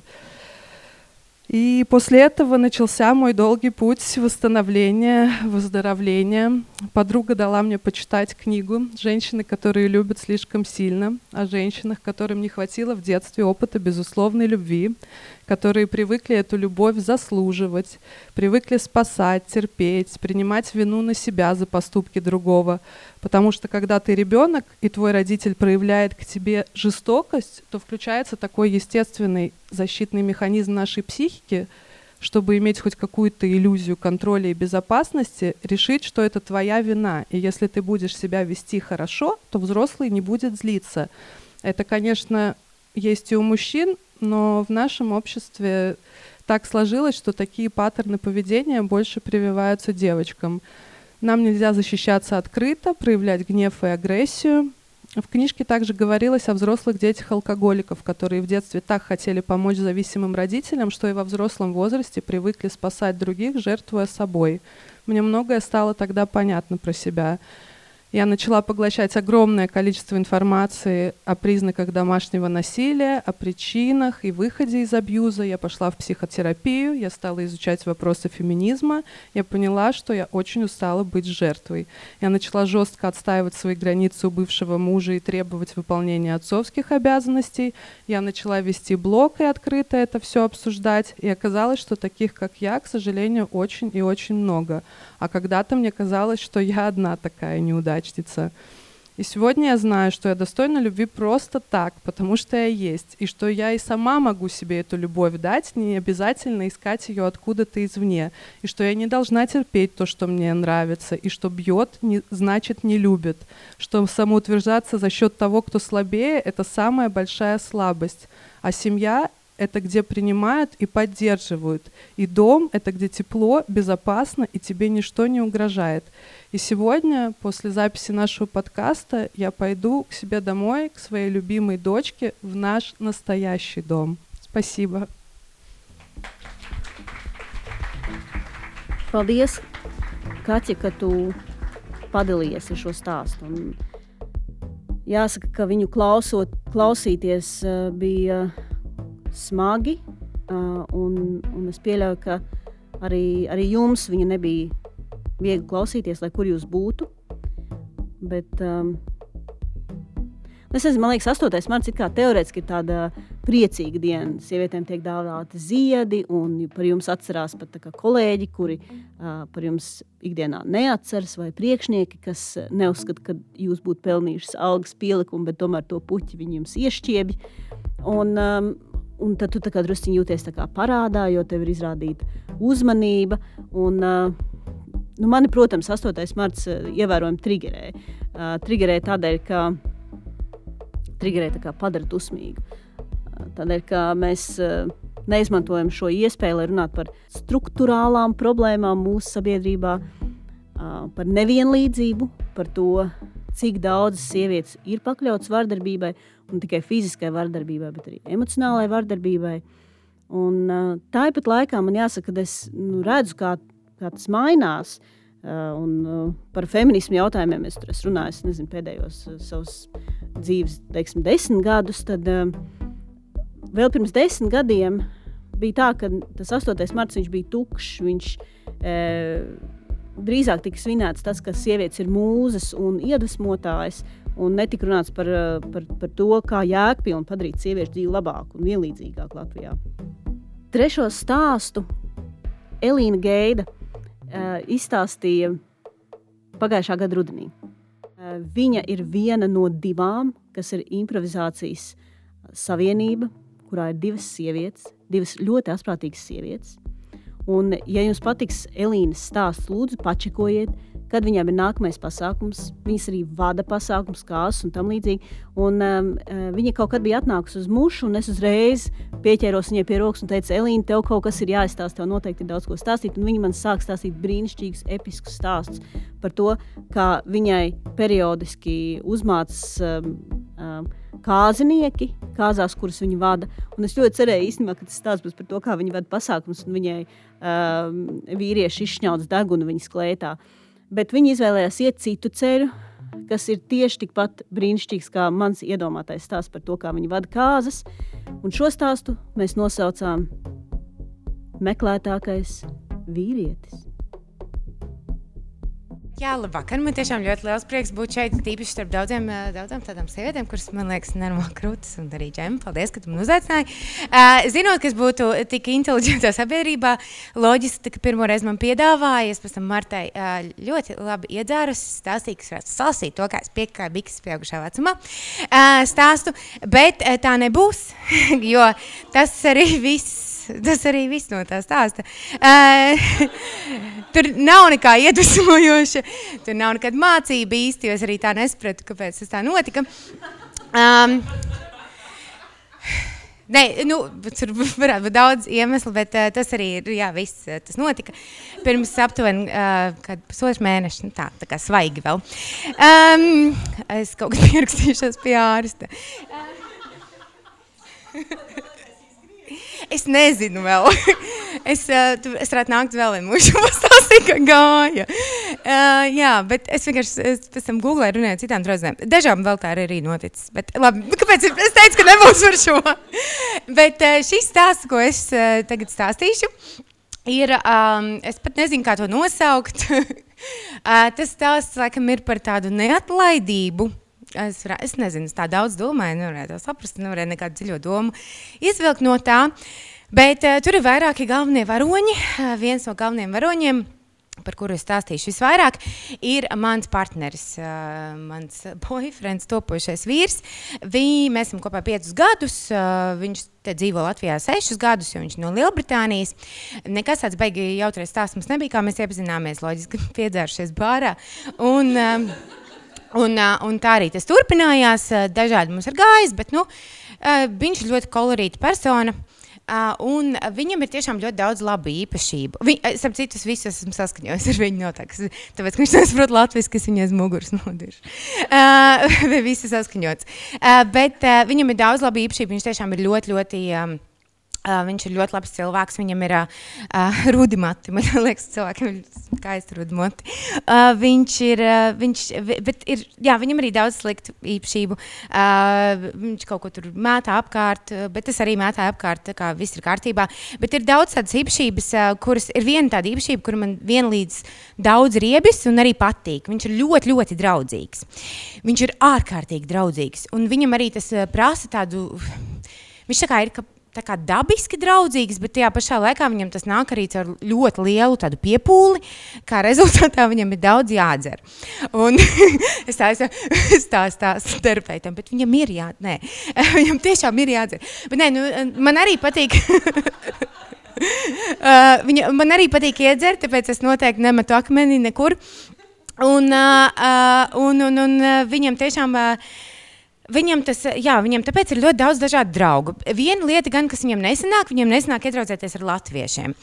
И после этого начался мой долгий путь восстановления, выздоровления. Подруга дала мне почитать книгу «Женщины, которые любят слишком сильно», о женщинах, которым не хватило в детстве опыта безусловной любви, которые привыкли эту любовь заслуживать, привыкли спасать, терпеть, принимать вину на себя за поступки другого. Потому что когда ты ребенок, и твой родитель проявляет к тебе жестокость, то включается такой естественный защитный механизм нашей психики, чтобы иметь хоть какую-то иллюзию контроля и безопасности, решить, что это твоя вина. И если ты будешь себя вести хорошо, то взрослый не будет злиться. Это, конечно, есть и у мужчин, но в нашем обществе так сложилось, что такие паттерны поведения больше прививаются девочкам. Нам нельзя защищаться открыто, проявлять гнев и агрессию. В книжке также говорилось о взрослых детях-алкоголиков, которые в детстве так хотели помочь зависимым родителям, что и во взрослом возрасте привыкли спасать других, жертвуя собой. Мне многое стало тогда понятно про себя. Я начала поглощать огромное количество информации о признаках домашнего насилия, о причинах и выходе из абьюза. Я пошла в психотерапию, я стала изучать вопросы феминизма. Я поняла, что я очень устала быть жертвой. Я начала жестко отстаивать свои границы у бывшего мужа и требовать выполнения отцовских обязанностей. Я начала вести блог и открыто это все обсуждать. И оказалось, что таких, как я, к сожалению, очень и очень много. А когда-то мне казалось, что я одна такая неудачница. И сегодня я знаю, что я достойна любви просто так, потому что я есть, и что я и сама могу себе эту любовь дать, не обязательно искать ее откуда-то извне, и что я не должна терпеть то, что мне нравится, и что бьет, не, значит не любит, что самоутверждаться за счет того, кто слабее, это самая большая слабость, а семья это где принимают и поддерживают. И дом — это где тепло, безопасно, и тебе ничто не угрожает. И сегодня, после записи нашего подкаста, я пойду к себе домой, к своей любимой дочке, в наш настоящий дом. Спасибо. Paldies, Kaķa, ka tu padalījies ar šo stāstu. Un jāsaka, ka viņu klausot, klausīties bija smagi. Un, un es pieļauju, ka arī, arī jums viņa nebija viegli klausīties, lai kur jūs būtu. Bet, um, Es nezinu, man liekas, 8. marts ir teorētiski ir tāda priecīga diena. Sievietēm tiek dāvāti ziedi, un par jums atcerās pat kolēģi, kuri uh, par jums ikdienā neatceras, vai priekšnieki, kas neuzskata, ka jūs būtu pelnījuši algas pielikumu, bet tomēr to puķi viņi jums iešķiebj. Un, um, Un tad tu drusku jūties parādā, jo tev ir izrādīta uzmanība. Un, nu, mani, protams, 8. marts ievērojami triggerē. Triggerē tādēļ, ka triggerē tā padara dusmīgu. Tādēļ, ka mēs neizmantojam šo iespēju, lai runātu par struktūrālām problēmām mūsu sabiedrībā, par nevienlīdzību, par to, cik daudzas sievietes ir pakļautas vardarbībai ne tikai fiziskai vardarbībai, bet arī emocionālai vardarbībai. Un, uh, tāpat laikā man jāsaka, ka es nu, redzu, kā, kā tas mainās. Uh, un, uh, par feminismu jautājumiem es, es runāju nezinu, pēdējos uh, savus dzīves teiksim, desmit gadus. Tad, uh, vēl pirms desmit gadiem bija tā, ka tas 8. marts bija tukšs. Viņš, uh, drīzāk tika svinēts tas, ka sievietes ir mūzes un iedvesmotājs un netika runāts par, eh, par, par to, kā jēgpilni padarīt sieviešu dzīvi labāku un vienlīdzīgāku Latvijā. Trešo stāstu Elīna Geida uh, izstāstīja pagājušā gada rudenī. Uh, viņa ir viena no divām, kas ir improvizācijas savienība, kurā ir divas sievietes, divas ļoti asprātīgas sievietes. Un, ja jums patiks Elīnas stāsts, lūdzu, pačekojiet, kad viņiem ir nākamais pasākums. Viņas arī vada pasākums, kāzas un tam līdzīgi. Un, um, uh, viņa kaut kad bija atnākusi uz mušu, un es uzreiz pieķēros viņai pie rokas un teicu, Elīna, tev kaut kas ir jāizstāsta, tev noteikti ir daudz ko stāstīt. Un viņa man sāk stāstīt brīnišķīgus, episkus stāstus par to, kā viņai periodiski uzmācās. Um, um, kāzinieki, kāzās, kuras viņa vada. Un es ļoti cerēju, īstenībā, ka tas stāsts būs par to, kā viņa vada pasākumus, un viņai um, vīrieši izšņauts degunu viņas klētā. Uh, bet viņi izvēlējās iet citu ceļu, kas ir tieši tikpat brīnišķīgs kā mans iedomātais stāsts par to, kā viņi vada kāzas. Un šo stāstu mēs nosaucām Meklētākais vīrietis. Jā, labvakar. Man tiešām ļoti liels prieks būt šeit. Tīpaši starp daudziem, daudzām tādām sievietēm, kuras man liekas, nenormāli krūtis. Un arī ģēma. Paldies, ka tu man uzaicināji. Uh, zinot, ka es būtu tik inteliģentā sabiedrībā, loģiski, ka pirmo reizi man piedāvāja, es pēc tam Martai uh, ļoti labi iedzērus, stāstīju, ka es varētu sasīt to, kā es piekāju biks pieaugušā vecumā. Uh, stāstu, bet uh, tā nebūs, jo tas arī viss tas arī viss no tā stāsta. Uh, tur nav nekā iedvesmojoša, tur nav nekāda mācība īsti, jo es arī tā nesapratu, kāpēc tas tā notika. Um, Nē, nu, tur varētu būt daudz iemeslu, bet uh, tas arī ir. Jā, viss uh, tas notika pirms aptuveni uh, pusotru mēnešu. Nu, tā, tā kā svaigi vēl. Um, es kaut kā pierakstīšos pie ārsta. Uh, Es nezinu, vēl. es, uh, tu, es varētu nākt vēl vienu mūžu pastāstīt, kā gāja. Uh, jā, bet es vienkārši es pēc tam googlēju, runāju ar citām draugiem. Dažām vēl tā arī noticis. Bet, labi, kāpēc es teicu, ka nebūs par šo? bet uh, šis stāsts, ko es uh, tagad stāstīšu, ir, um, es pat nezinu, kā to nosaukt. uh, tas stāsts, laikam, ir par tādu neatlaidību. Es, es nezinu, es tā daudz domāju, nevarēju to saprast, nevarēju nekādu dziļo domu izvilkt no tā. Bet uh, tur ir vairāki galvenie varoņi. Uh, viens no galvenajiem varoņiem par kuru es stāstīšu visvairāk, ir mans partneris, uh, mans boyfriends, topošais vīrs. Vi, mēs esam kopā piecus gadus. Uh, viņš dzīvo Latvijā sešus gadus, jo viņš ir no Lielbritānijas. Nekas tāds baigi jautrais stāsts mums nebija, kā mēs iepazināmies, loģiski piedzēršies bārā. Un, um, Un, un tā arī tas turpinājās. Dažādi mums ir gājis, bet nu, viņš ir ļoti kolorīta persona. Un viņam ir tiešām ļoti daudz labu īpašību. Viņ, es ap citu visus esmu saskaņojis ar viņu noteikti. Tāpēc, ka viņš nesaprot latviešu, kas viņai aiz muguras nodirž. Uh, visi saskaņots. Uh, bet viņam ir daudz labu īpašību. Viņš tiešām ir ļoti, ļoti. Um, Uh, viņš ir ļoti labs cilvēks. Viņam ir uh, rudimati. Man liekas, cilvēkam ir skaisti rudimati. Uh, viņš ir, uh, viņš, bet ir, jā, viņam arī daudz sliktu īpašību. Uh, viņš kaut ko tur mētā apkārt, bet es arī mētāju apkārt, tā kā viss ir kārtībā. Bet ir daudz tādas īpašības, uh, kuras ir viena tāda īpašība, kur man vienlīdz daudz riebis un arī patīk. Viņš ir ļoti, ļoti draudzīgs. Viņš ir ārkārtīgi draudzīgs. Un viņam arī tas prasa tādu. Viņš tā kā ir, ka kā dabiski draudzīgs, bet tajā pašā laikā viņam tas nāk arī ar ļoti lielu piepūli. Kā rezultātā viņam ir daudz jādzer. Un es tā stāstu terapeitam, bet viņam ir jādzer. Viņam tiešām ir jādzer. Bet nē, nu, man arī patīk. uh, viņa, man arī patīk iedzert, tāpēc es noteikti nemetu akmeni nekur. Un, uh, uh, un, un, un uh, viņam tiešām. Uh, Viņam tas, jā, viņam tāpēc ir ļoti daudz dažādu draugu. Viena lieta, gan, kas viņam nesanāk, viņam nesanāk iedraudzēties ar latviešiem.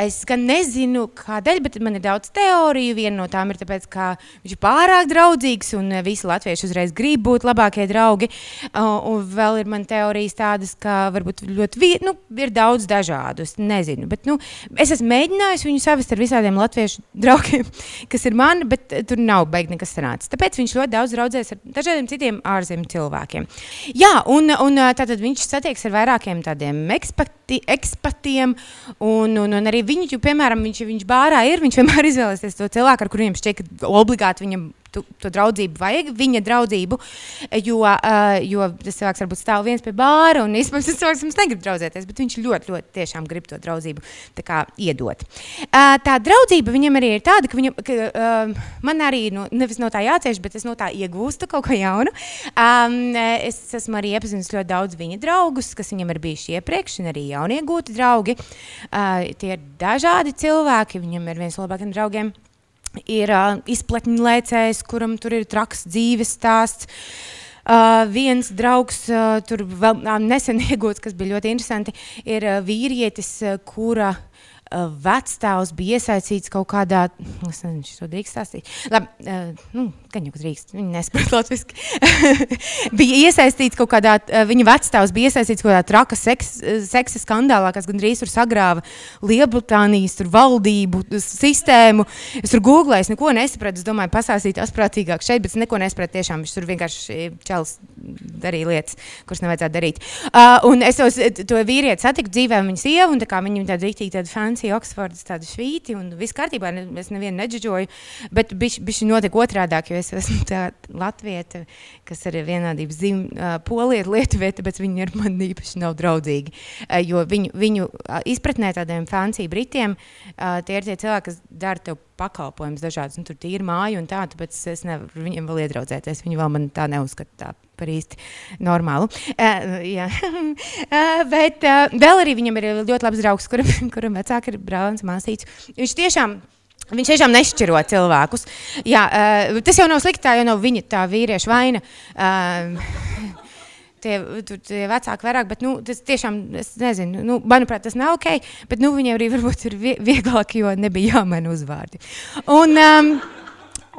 Es gan nezinu, kādēļ, bet man ir daudz teoriju. Viena no tām ir tāpēc, ka viņš ir pārāk draudzīgs un visi latvieši uzreiz grib būt labākie draugi. Un vēl ir man teorijas tādas, ka varbūt ļoti, nu, ir daudz dažādu. Es nezinu, bet nu, es esmu mēģinājis viņu savest ar visādiem latviešu draugiem, kas ir mani, bet tur nav beigts nekas sanācis. Tāpēc viņš ļoti daudz draudzēs ar dažādiem citiem ārzemju cilvēkiem cilvēkiem. Jā, un, un tātad viņš satiekas ar vairākiem tādiem ekspati, ekspatiem, un, un, un arī viņu, piemēram, viņš, viņš bārā ir, viņš vienmēr izvēlēsies to cilvēku, ar kuriem šķiet, ka obligāti viņam tu, to draudzību vajag, viņa draudzību, jo, uh, jo tas cilvēks varbūt stāv viens pie bāra, un īstenībā tas cilvēks mums negrib draudzēties, bet viņš ļoti, ļoti tiešām grib to draudzību kā, iedot. Uh, tā draudzība viņam arī ir tāda, ka, viņam, ka uh, man arī nu, nevis no tā jācieš, bet es no tā iegūstu kaut ko jaunu. Um, es esmu arī iepazinis ļoti daudz viņa draugus, kas viņam ir bijuši iepriekš, un arī jauniegūti draugi. Uh, tie ir dažādi cilvēki, viņam ir viens no labākajiem draugiem ir uh, izpletņu lēcējs, kuram tur ir traks dzīves stāsts. Uh, viens draugs, uh, tur vēl uh, nesen iegūts, kas bija ļoti interesanti, ir uh, vīrietis, uh, kura vecstāvs bija iesaistīts kaut kādā, es nezinu, šo drīkst stāstīt. Labi, uh, nu, gan jau drīkst, viņi nesaprot latviski. bija iesaistīts kaut kādā, uh, viņa vecstāvs bija iesaistīts kaut kādā traka seks, seksa skandālā, kas gandrīz tur sagrāva Lielbritānijas tur valdību sistēmu. Es tur googlēju, es neko nesapratu, es domāju, pasāstīt asprātīgāk šeit, bet es neko nesapratu tiešām, viņš tur vienkārši čels darīja lietas, kuras nevajadzētu darīt. Uh, un es tos, to vīrieti satiku dzīvē, viņa sievu, un tā kā viņam tāda rīktīgi tāda fancy Franciju, Oksfordas tādu švīti, un viss kārtībā, ne, es nevienu neģeģoju, bet bišķi notika otrādāk, jo es esmu tā latvieta, kas ir vienādības zīme, uh, polieta lietuvieta, bet viņi ar mani īpaši nav draudzīgi, jo viņu, viņu izpratnē tādiem Franciju Britiem, tie ir tie cilvēki, kas dara tev pakalpojumus dažādus, un tur ir māja un tā, tāpēc es nevaru viņiem vēl iedraudzēties. Viņi vēl man tā neuzskata tā par īsti normālu. Uh, uh, bet uh, vēl arī viņam ir ļoti labs draugs, kuram, kuram vecāki ir brālis, māsīts. Viņš tiešām. Viņš tiešām nešķiro cilvēkus. Jā, uh, tas jau nav slikti, tā jau nav viņa tā vīrieša vaina. Uh, tie, tur, tie vecāki vairāk, bet nu, tas tiešām, es nezinu, nu, manuprāt, tas nav ok, bet nu, viņiem arī varbūt ir vieglāk, jo nebija jāmaina uzvārdi. Un, um,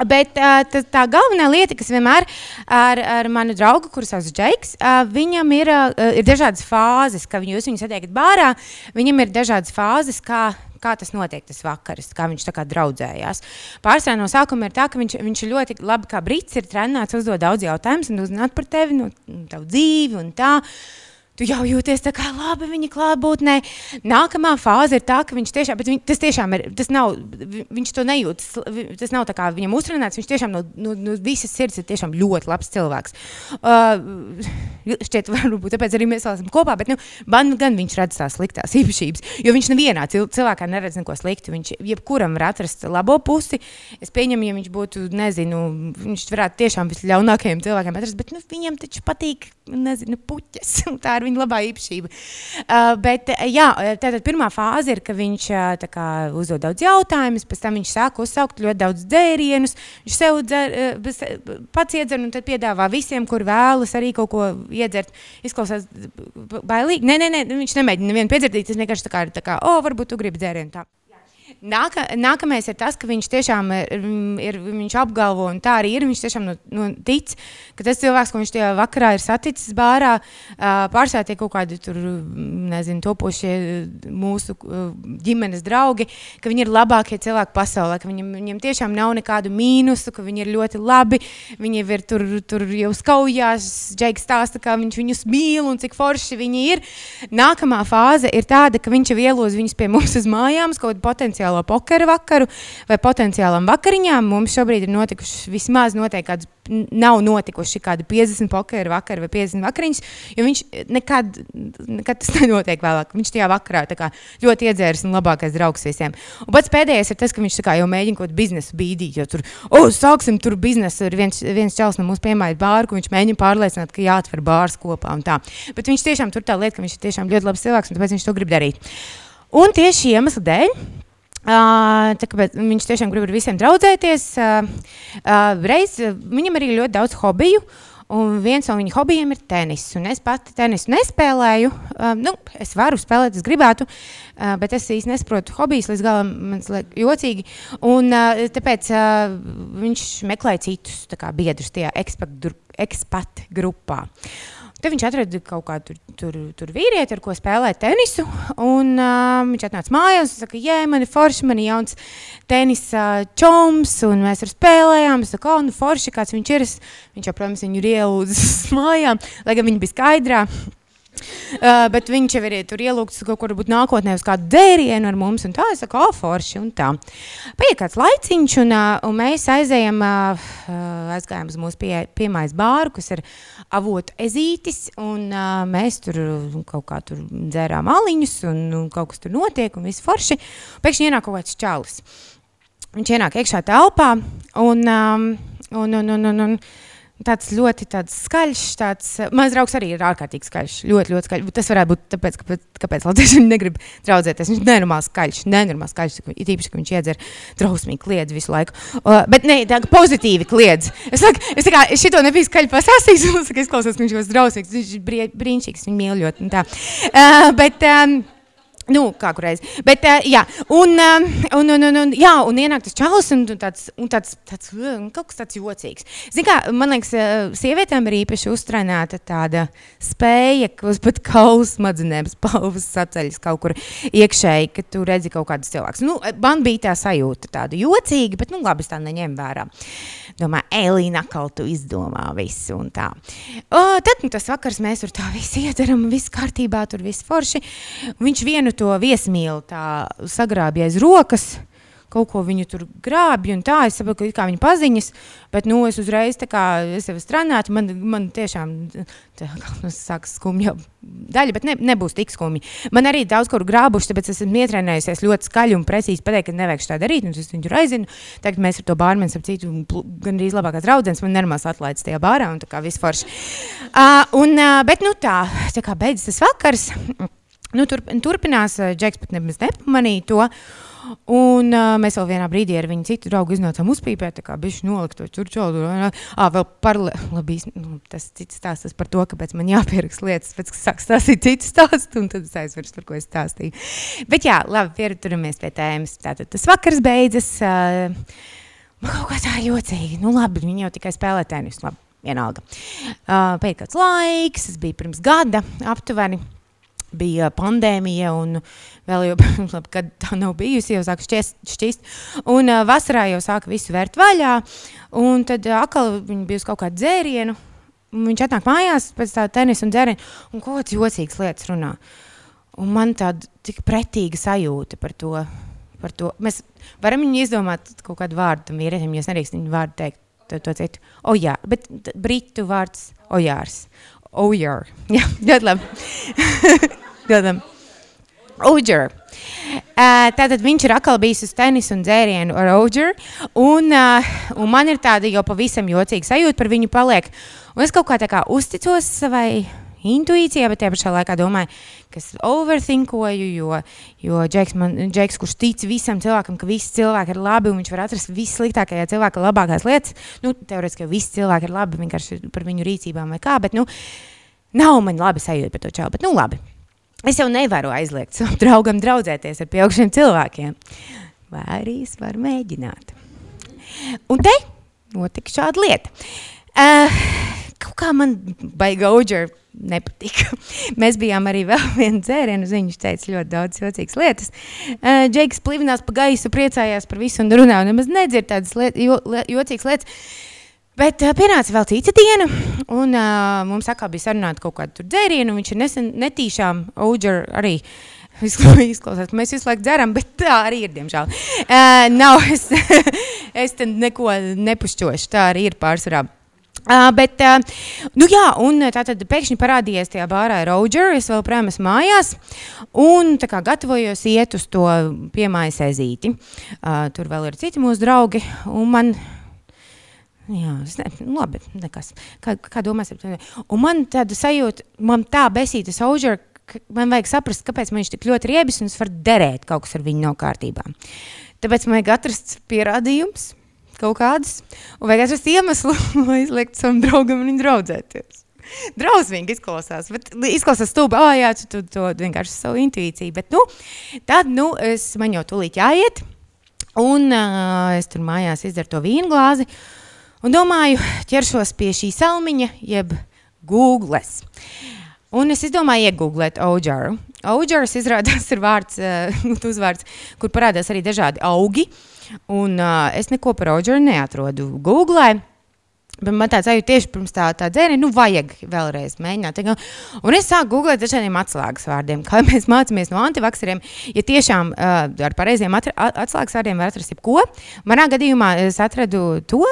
Bet uh, tā, tā galvenā lieta, kas vienmēr ar, ar manu draugu, kurš sauc Džeiks, uh, viņam ir, uh, ir dažādas fāzes, kad jūs viņu satiekat bārā. Viņam ir dažādas fāzes, kā, kā tas notiek, tas vakars, kā viņš kā draudzējās. Pārsvarā no sākuma ir tā, ka viņš, viņš ļoti labi kā brīdis ir trenēts, uzdod daudz jautājumus un uzzināt par tevi, no nu, tavu dzīvi un tā. Tu jau jūties tā kā labi viņa klātbūtnē. Nākamā fāze ir tā, ka viņš tiešām, bet viņ, tas tiešām ir, tas nav, viņš to nejūt, tas nav tā kā viņam uzrunāts, viņš tiešām no, no, no visas sirds ir tiešām ļoti labs cilvēks. Uh, šķiet, varbūt tāpēc arī mēs esam kopā, bet nu, man gan viņš redz tās sliktās īpašības, jo viņš nevienā cilvēkā neredz neko sliktu. Viņš jebkuram var atrast labo pusi. Es pieņemu, ja viņš būtu, nezinu, viņš varētu tiešām visļaunākajiem cilvēkiem atrast, bet nu, viņam taču patīk, nezinu, puķes. Tā ir ir viņa labā īpašība. Uh, bet, uh, jā, tātad pirmā fāze ir, ka viņš uh, kā, uzdod daudz jautājumus, pēc tam viņš sāk uzsaukt ļoti daudz dzērienus. Viņš sev dzer, uh, pats iedzer un tad piedāvā visiem, kur vēlas arī kaut ko iedzert. Izklausās bailīgi. Nē, nē, nē, viņš nemēģina nevienu piedzertīt. Tas vienkārši tā kā, tā kā, o, varbūt tu gribi dzērienu. Tā. Nāka, nākamais ir tas, ka viņš tiešām ir, ir viņš apgalvo, un tā arī ir. Viņš tiešām nu, nu, tic, ka tas cilvēks, ko viņš tajā vakarā ir saticis bārā, pārsvarā tie kaut kādi tur, nezinu, topošie mūsu ģimenes draugi, ka viņi ir labākie cilvēki pasaulē, ka viņam, viņam tiešām nav nekādu mīnusu, ka viņi ir ļoti labi, viņi ir tur, tur jau skaujās, Džeiks stāsta, kā viņš viņus mīl un cik forši viņi ir. Nākamā fāze ir tāda, ka viņš jau ieloz viņus pie mums uz mājām, kaut kādu potenciālu potenciālo pokeru vakaru vai potenciālam vakariņām. Mums šobrīd ir notikuši vismaz noteikti kāds nav notikuši kādi 50 pokeru vakari vai 50 vakariņas, jo viņš nekad, nekad tas nenotiek vēlāk. Viņš tajā vakarā kā, ļoti iedzēris un labākais draugs visiem. Un pats pēdējais ir tas, ka viņš kā, jau mēģina kaut kādu biznesu bīdīt, jo tur, oh, sāksim tur biznesu, ir viens, viens čels no mūsu piemājas bāru, viņš mēģina pārliecināt, ka jāatver bārs kopā. Bet viņš tiešām tur tā lieta, ka viņš ir tiešām ļoti labs cilvēks un tāpēc viņš to grib darīt. Un tieši iemesla dēļ Uh, tāpēc viņš tiešām grib ar visiem draudzēties. Uh, uh, reiz, viņam arī ļoti daudz hobiju. Un viens no viņa hobijiem ir tenis. Un es pati tenisu nespēlēju. Uh, nu, es varu spēlēt, es gribētu, uh, bet es īstenībā nesaprotu hobijas līdz galam. Man liekas, jocīgi. Un, uh, tāpēc uh, viņš meklē citus biedrus tajā ekspat grupā. Uh, Tad viņš atrada kaut kādu tur, tur, tur vīrieti, ar ko spēlēt tenisu. Un, uh, viņš atnāca mājās un teica, ka, man ir forši, man ir jauns tenisa čoms, un mēs ar spēlējām. Es saku, nu forši, kāds viņš ir. Viņš protams, viņu ir ielūdzis mājām, lai gan viņi bija skaidrā. Uh, bet viņš jau ir tur ielūgts kaut kur nākotnē uz kādu dērienu ar mums, un tā es saku, oh, forši. Paiet kāds laiciņš, un, uh, un mēs aizējam, uh, aizgājām uz mūsu pie, piemājas bāru, kas ir avotu ezītis, un uh, mēs tur kaut kā tur dzērām aliņus, un, un kaut kas tur notiek, un viss forši. Pēkšņi ienāk kaut kāds čalis. Viņš ienāk iekšā telpā, un, um, un, un, un, un, un Tāds ļoti tāds skaļš, tāds mans draugs arī ir ārkārtīgi skaļš. Ļoti, ļoti skaļš. Tas varētu būt tāpēc, ka, kāpēc Latvijas viņi negrib draudzēties. Viņš ir nenormāli skaļš, nenormāli skaļš. Ir īpaši, ka viņš iedzer drausmīgi kliedz visu laiku. Uh, bet ne, tā pozitīvi kliedz. Es saku, es kā es šito nebiju skaļi pasāstījis, un es klausos, ka viņš ir drausmīgs. Viņš ir brīnišķīgs, viņu mīl ļoti. Uh, bet, um, Nu, kā kureiz. Bet, uh, jā, un, uh, un, un, un, un, jā, un ienāk tas čalis un tāds, un tāds, tāds uh, kaut kas tāds jocīgs. Zin kā, man liekas, uh, sievietēm ir īpaši uztrenēta tāda spēja, ka uz pat kaulu smadzenēm spalvas saceļas kaut kur iekšēji, ka tu redzi kaut kādus cilvēkus. Nu, man bija tā sajūta tāda jocīga, bet, nu, labi, es tā neņem vērā. Domāju, Elīna, atkal tu izdomā visu un tā. O, tad, nu, tas vakars mēs tur tā visi iedzeram, viss kārtībā, tur viss forši. Un viņš vienu to viesmīlu tā sagrābja aiz rokas. Kaut ko viņu tur grābja, un tā es saprotu, ka viņa paziņas, bet nu, es uzreiz tā kā es jau strādāju, man, man tiešām tā kā sākas skumja daļa, bet ne, nebūs tik skumji. Man arī daudz kur grābuši, tāpēc esmu ietrēnējusies ļoti skaļi un precīzi pateikt, ka nevajag tā darīt, un es viņu aizinu. Tagad mēs ar to bārmeni, ap citu, gan arī labākās draudzens, man nenormāls atlaides tajā bārā, un tā kā viss forši. Uh, un, uh, bet nu tā, tā kā beidzas tas vakars. Nu, tur, turpinās, Džeks pat nemaz nepamanīja to. Un uh, mēs vēl vienā brīdī ar viņu citu draugu iznācām uzpīpēt, kā bija nolikt to čurčolu. Ah, vēl par labi, nu, tas cits stāsts par to, kāpēc man jāpierakst lietas, pēc tam sāk stāstīt citu stāstu, un tad es aizmirsu, par ko es stāstīju. Bet jā, labi, pieraturamies pie tēmas. Tātad tas vakars beidzas. Uh, Man kaut kā tā jocīgi. Nu, labi, viņi jau tikai spēlē tenisu. Labi, vienalga. Uh, Pēc kāds laiks, tas bija pirms gada aptuveni. Bija pandēmija, un vēl jau labi, kad tā nav bijusi, jau sāk šķiest. šķist. Un uh, vasarā jau sāka visu vērt vaļā. Un tad atkal viņi bija uz kaut kādu dzērienu. Viņš atnāk mājās pēc tā tenisa un dzēriena, un kaut kādas jocīgas lietas runā. Un man tāda tik pretīga sajūta par to. Par to. Mēs varam viņu izdomāt kaut kādu vārdu tam vīrietim, ja nedrīkst viņu vārdu teikt. To, to citu. O, jā, bet britu vārds Ojārs. Ojar. Jā, ļoti labi. labi. Ojar. Uh, tātad viņš ir atkal bijis uz tenisa un dzērienu ar Ojar. Un, uh, un man ir tāda jau pavisam jocīga sajūta par viņu paliek. Un es kaut kā tā kā uzticos savai intuīcijai, bet tajā pašā laikā domāju, ka es overthinkoju, jo, jo Džeks, man, Džeks, kurš tic visam cilvēkam, ka visi cilvēki ir labi un viņš var atrast vissliktākajā cilvēka labākās lietas, nu, teorētiski, ka visi cilvēki ir labi vienkārši par viņu rīcībām vai kā, bet, nu, nav man labi sajūta par to čau, bet, nu, labi. Es jau nevaru aizliegt savam draugam draudzēties ar pieaugušiem cilvēkiem, vai arī es varu mēģināt. Un te notika šāda lieta. Uh, kaut kā man baigā auģera nepatika. Mēs bijām arī vēl vienu dzērienu, viņš teica ļoti daudz jocīgas lietas. Uh, Džeiks plivinās pa gaisu, priecājās par visu un runā, un nemaz nedzird tādas liet, jo, li- jocīgas lietas. Bet uh, pienāca vēl cita diena, un uh, mums atkal bija sarunāta kaut kāda un viņš ir nesen netīšām auģera arī Izkla- Izklausās, ka mēs visu laiku dzeram, bet tā arī ir, diemžēl. Uh, nav, es, es te neko nepušķošu, tā arī ir pārsvarā. Uh, bet, uh, nu jā, un tā tad pēkšņi parādījās tajā bārā Roger, es vēl projām esmu mājās, un tā kā gatavojos iet uz to piemājas ezīti. Uh, tur vēl ir citi mūsu draugi, un man, jā, es ne, nu labi, nekas, kā, kā domāsim. Un man tāda sajūta, man tā besītas Roger, ka man vajag saprast, kāpēc man viņš tik ļoti riebis, un es varu derēt kaut kas ar viņu nav kārtībā. Tāpēc man vajag atrast pierādījumus, kaut kādas, un vajag atrast iemeslu, lai izliektu savam draugam un draudzēties. Drausmīgi izklausās, bet izklausās stulbi, ah, jā, tu, tu to vienkārši savu intuīciju, bet, nu, tad, nu, es, man jau tūlīt jāiet, un uh, es tur mājās izdaru to vīnu glāzi, un domāju, ķeršos pie šī salmiņa, jeb Googles. Un es izdomāju iegūglēt auģaru. Auģars izrādās ir vārds, uh, uzvārds, kur parādās arī dažādi augi. Un uh, es neko par auģaru neatrodu Google. Bet man tāds sajūta tieši pirms tā, tā dzēriena, nu, vajag vēlreiz mēģināt. Un es sāku googlēt dažādiem atslēgas vārdiem, kā mēs mācāmies no antivakseriem. Ja tiešām uh, ar pareiziem atslēgas vārdiem var atrast jebko, manā gadījumā es atradu to,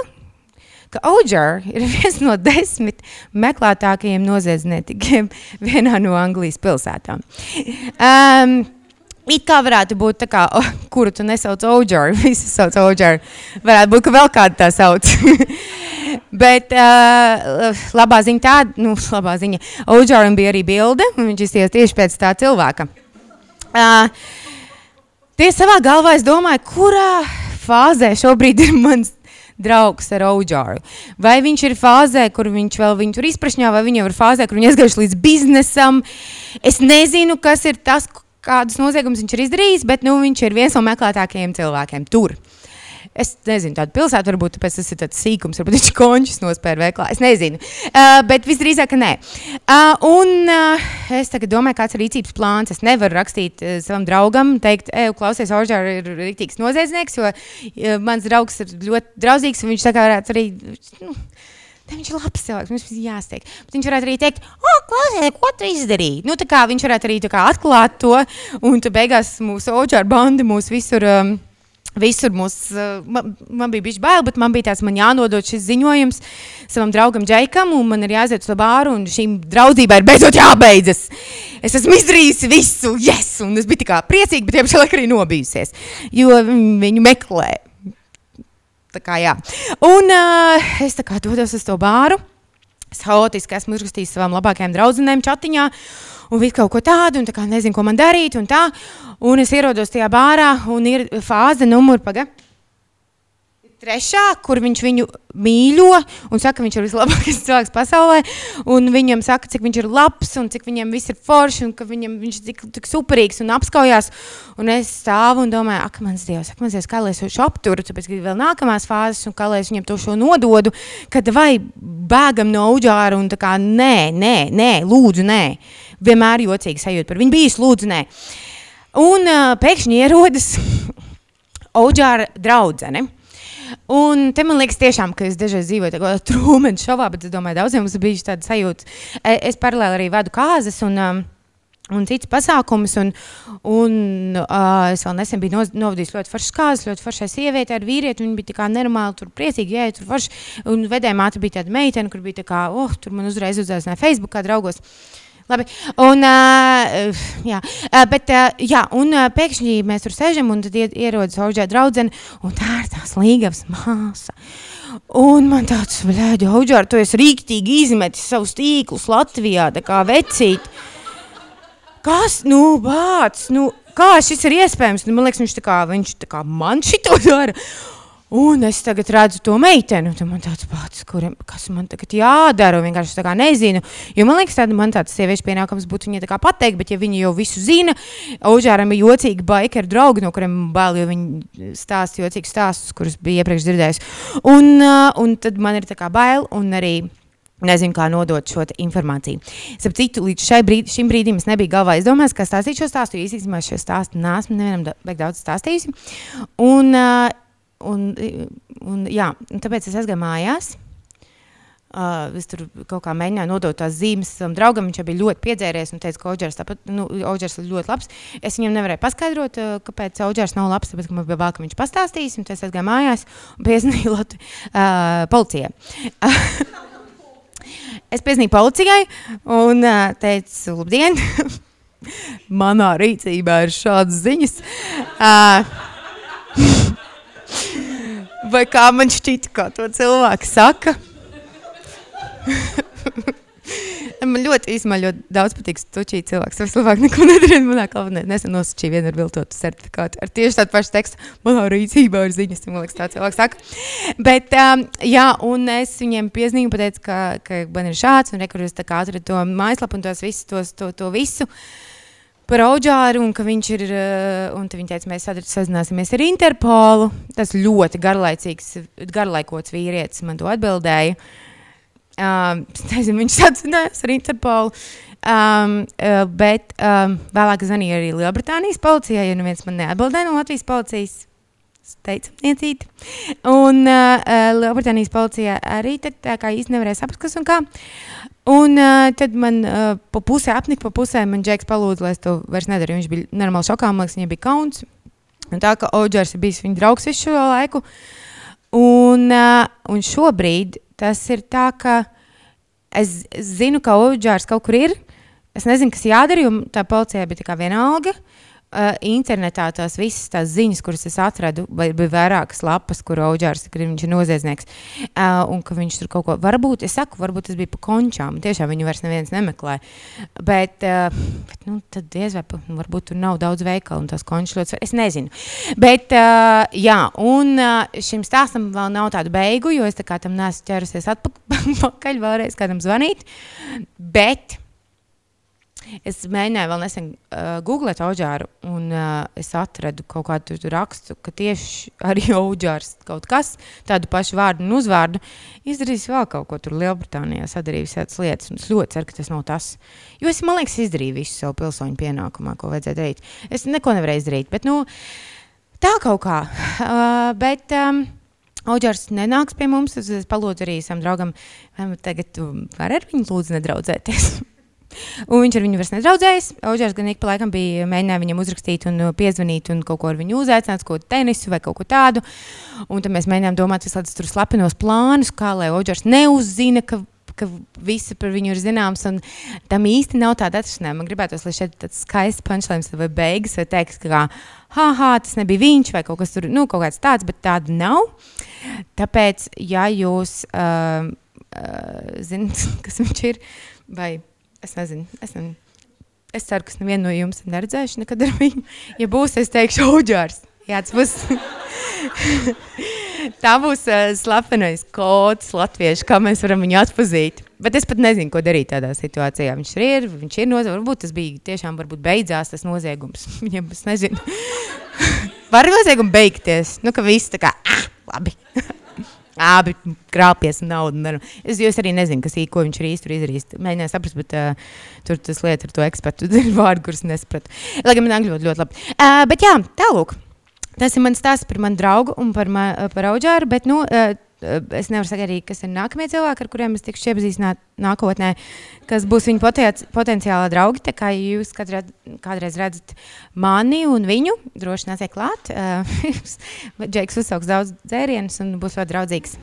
ka Oģer ir viens no desmit meklētākajiem noziedzniekiem vienā no Anglijas pilsētām. Um, It kā varētu būt tā, kā, oh, kuru tu nesauc Oģeru, visi sauc Oģeru. Varētu būt, ka vēl kāda tā sauc. Bet uh, labā ziņa tāda, nu, labā ziņa, Oģeram bija arī bilde, un viņš izties tieši pēc tā cilvēka. Uh, tie savā galvā es domāju, kurā fāzē šobrīd ir mans draugs ar Oģāru. Vai viņš ir fāzē, kur viņš vēl viņu tur izprašņā, vai viņa ir fāzē, kur viņa aizgājuši līdz biznesam. Es nezinu, kas ir tas, kādus noziegumus viņš ir izdarījis, bet nu, viņš ir viens no meklētākajiem cilvēkiem tur. Es nezinu, tāda pilsēta varbūt tas ir tāds sīkums, varbūt viņš končus nospēra veiklā. Es nezinu, uh, bet visdrīzāk, nē. Uh, un uh, es domāju, kāds ir rīcības plāns. Es nevaru rakstīt uh, savam draugam, teikt, ej, klausies, Oržāra ir rītīgs noziedznieks, jo uh, mans draugs ir ļoti draudzīgs, un viņš tā kā varētu arī. Nu, Ne, viņš ir labs cilvēks, mums ir jāsteig. Bet viņš varētu arī teikt, oh, klausies, ko tu izdarīji? Nu, viņš varētu arī atklāt to, un tu beigās mūsu oģāra bandi mūs visur. Um, Visur mūs, uh, man, man bija bijis bail, bet man bija tāds, man jānodod šis ziņojums savam draugam Džekam, un man ir jāiziet uz bāru, un šīm draudzībai ir beidzot jābeidzas. Es esmu izdarījis visu, yes, un es biju tā kā priecīga, bet tiešām arī nobijusies, jo viņu meklē. Tā kā jā. Un uh, es tā kā dodos uz to bāru. Es haotiski esmu uzrakstījis savām labākajām draudzenēm chatiņā, un visu kaut ko tādu, un tā kā nezinu, ko man darīt, un tā. Un es ierodos tajā bārā, un ir fāze numur paga. trešā, kur viņš viņu mīļo un saka, ka viņš ir vislabākais cilvēks pasaulē. Viņam saka, cik viņš ir labs un cik viņam viss ir forši un ka viņam, viņš ir tik, tik superīgs un apskaujās. Un es stāvu un domāju, ak, mans dievs, ak, mans dievs kā lai es šo apturu, tāpēc, ka ir vēl nākamās fāzes un kā lai es viņam to šo nododu, kad vai bēgam no auģāra un tā kā nē, nē, nē, lūdzu, nē. Vienmēr jocīgi sajūta par viņu bijis, lūdzu, nē. Un uh, pēkšņi ierodas auģāra draudzene. Un te man liekas, tiešām, ka es dažreiz dzīvoju tādā trūmēna šovā, bet es domāju, daudziem mums bija tāda sajūta. E, es paralēli arī vadu kāzas un, um, un citas pasākumus. Un, un, uh, es vēl nesen biju novadījis ļoti foršas kāzas, ļoti foršai sievietei ar vīrieti. Viņa bija tā kā nenormāli, tur priecīgi, jā, tur forši. Un vedēja māte bija tāda meitene, kur bija tā kā, oh, tur man uzreiz uzaicināja Facebookā draugos. Uh, Labi. Un, uh, jā, uh, bet, uh, jā, un uh, pēkšņi mēs tur sēžam, un tad ierodas auģē draudzene, un tā ir tās līgavas māsa. Un man tāds, blēdi, auģē, tu esi rīktīgi izmetis savus tīklus Latvijā, tā kā vecīt. Kas, nu, bāc, nu, kā šis ir iespējams? Nu, man liekas, viņš tā kā, viņš tā kā man šito dara. Un es tagad redzu to meiteni, un man tāds pats, kuriem, kas man tagad jādara, un vienkārši tā kā nezinu. Jo man liekas, tāda man tāds sieviešu pienākums būtu viņai tā kā pateikt, bet ja viņi jau visu zina, Ožāram ir jocīgi baikeri draugi, no kuriem bail, jo viņi stāsta jocīgus stāstus, kurus bija iepriekš dzirdējis. Un, uh, un tad man ir tā kā bail, un arī Nezinu, kā nodot šo informāciju. Starp citu, līdz brīd, šim brīdim es nebiju galvā izdomājis, kā stāstīt šo stāstu. Īstenībā šo stāstu nesmu nevienam daudz stāstījusi. Un, uh, un, un, jā, un tāpēc es aizgāju mājās. Uh, es tur kaut kā mēģināju nodot tās zīmes savam draugam. Viņš bija ļoti piedzēries un teica, ka Oģers, tāpat, nu, Oģers ir ļoti labs. Es viņam nevarēju paskaidrot, uh, kāpēc Oģers nav labs. Tāpēc, man bija vēl, ka viņš pastāstīs, un es aizgāju mājās un piezīmēju uh, policijai. es piezīmēju policijai un uh, teicu, labdien! Manā rīcībā ir šādas ziņas. Uh, Vai kā man šķita, kā to cilvēku saka? man ļoti īstenībā ļoti daudz patīk stučīt cilvēks. Es labāk neko nedarīju. Manā kalnē nesen nosacīju vienu ar viltotu certifikātu. Ar tieši tādu pašu tekstu. Manā rīcībā ir ziņas, man liekas, tā cilvēks saka. Bet, um, jā, un es viņiem piezīmēju, pateicu, ka, ka man ir šāds, un rekurors tā kā atradu to mājaslapu un tos visus, tos, to, to visu. Uh, par Oģāru, un ka viņš ir, eh, un viņi teica, mēs sazināsimies ar Interpolu. Tas ļoti garlaicīgs, garlaikots vīrietis man to atbildēja. Um, nezinu, viņš sacinājās ar Interpolu. Um, bet um, vēlāk zvanīja arī Lielbritānijas policijai, ja neviens man neatbildēja no Latvijas policijas. Teica, niecīt. Un uh, Lielbritānijas policija arī tad, tā kā īsti nevarēja saprast, kas un kā. Un uh, tad man uh, pa pusē apnika, pa pusē man Džeks palūdza, lai es to vairs nedaru. Viņš bija normāli šokā, man liekas, viņam bija kauns. Un tā kā Oģers ir bijis viņa draugs visu šo laiku. Un, uh, un šobrīd tas ir tā, ka es, zinu, ka Oģers kaut kur ir. Es nezinu, kas jādara, jo tā policijai bija tā kā vienalga. Uh, uh, internetā tās visas tās ziņas, kuras es atradu, vai bija vairākas lapas, kur Oģārs ir, viņš ir noziedznieks, uh, un ka viņš tur kaut ko, varbūt, es saku, varbūt tas bija pa končām, tiešām viņu vairs neviens nemeklē, bet, uh, bet nu, tad diez vai, nu, varbūt tur nav daudz veikalu, un tās končas ļoti, es nezinu, bet, uh, jā, un uh, šim stāstam vēl nav tādu beigu, jo es tā kā tam neesmu ķerusies atpakaļ vēlreiz kādam zvanīt, bet, Es mēģināju vēl nesen uh, googlēt auģāru, un uh, es atradu kaut kādu rakstu, ka tieši arī auģārs kaut kas, tādu pašu vārdu un uzvārdu, izdarījis vēl kaut ko tur Lielbritānijā, sadarījis tādas lietas, es ļoti ceru, ka tas nav tas. Jo es, man liekas, izdarīju visu savu pilsoņu pienākumā, ko vajadzēja darīt. Es neko nevarēju izdarīt, bet, nu, tā kaut kā. Uh, bet, um, Auģers nenāks pie mums, tad es palūdzu arī savam draugam, vai tagad tu vari ar viņu lūdzu nedraudzēties. Un viņš ar viņu vairs nedraudzējās. Oģērs gan ik pa laikam bija mēģinājis viņam uzrakstīt un uh, piezvanīt un kaut ko ar viņu uzaicināt, ko tenisu vai kaut ko tādu. Un tad mēs mēģinājām domāt visādus tur slepenos plānus, kā lai Oģērs neuzzina, ka ka visi par viņu ir zināms, un tam īsti nav tāda atrašanās. Man gribētos, lai šeit tāds skaists punchlines vai beigas, vai teiks, ka, ha, tas nebija viņš, vai kaut kas tur, nu, kaut kāds tāds, bet tāda nav. Tāpēc, ja jūs uh, uh, zinat, kas viņš ir, vai Es nezinu, es nezinu. Es ceru, ka nevienu no jums neredzēšu nekad ar viņu. Ja būs, es teikšu, Oģārs. Jā, tas būs. Tā būs uh, slepenais kods latviešu, kā mēs varam viņu atpazīt. Bet es pat nezinu, ko darīt tādā situācijā. Viņš ir, viņš ir noziegums. Varbūt tas bija tiešām, varbūt beidzās tas noziegums. Viņam es nezinu. Var noziegumu beigties. Nu, ka viss tā kā, ah, labi. Abi krāpjas naudu. Ne. Es, es arī nezinu, kas īsti, ko viņš ir īsti izdarījis. Mēģināju saprast, bet uh, tur tas lieta ar to ekspertu vārdu, kurus nesapratu. Lai gan man angļu ļoti, ļoti labi. Uh, bet jā, tālūk. Tas ir mans stāsts par manu draugu un par, ma, par auģāru, bet nu, uh, es nevaru sagaidīt kas ir nākamie cilvēki, ar kuriem es tikšu iepazīstināta nākotnē, kas būs viņa potenci potenciālā draugi. Tā kā jūs kādreiz, kādreiz redzat mani un viņu, droši nāciet klāt. Džeks uzsauks daudz dzērienus un būs ļoti draudzīgs.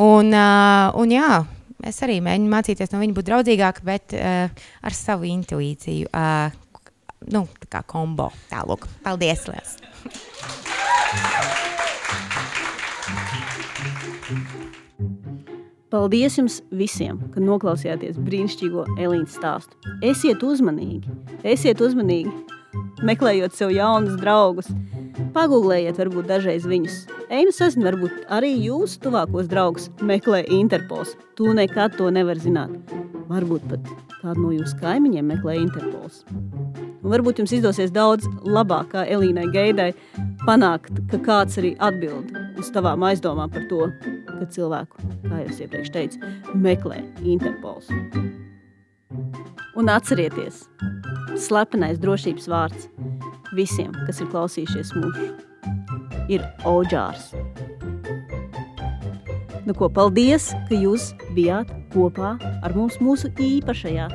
Un, un jā, es arī mēģinu mācīties no viņa būt draudzīgāk, bet ar savu intuīciju. Nu, tā kā kombo. Tālāk. Paldies! Liels. Paldies jums visiem, ka noklausījāties brīnišķīgo Elīnas stāstu. Esiet uzmanīgi, esiet uzmanīgi, meklējot sev jaunus draugus. Pagūglējiet, varbūt dažreiz viņus. Einu sazinu, varbūt arī jūsu tuvākos draugus meklē Interpols. Tu nekad to nevar zināt. Varbūt pat kādu no jūsu kaimiņiem meklē Interpols. Un varbūt jums izdosies daudz labāk, kā Elīnai Gaidai, panākt, ka kāds arī atbild uz tavām aizdomām par to, ka cilvēku, kā jau iepriekš teicu, meklē Interpols. Un atcerieties, slepenais drošības vārds visiem, kas ir klausījušies mūsu, ir Oģārs. Nu, ko, paldies, ka jūs bijāt kopā ar mums mūsu īpašajā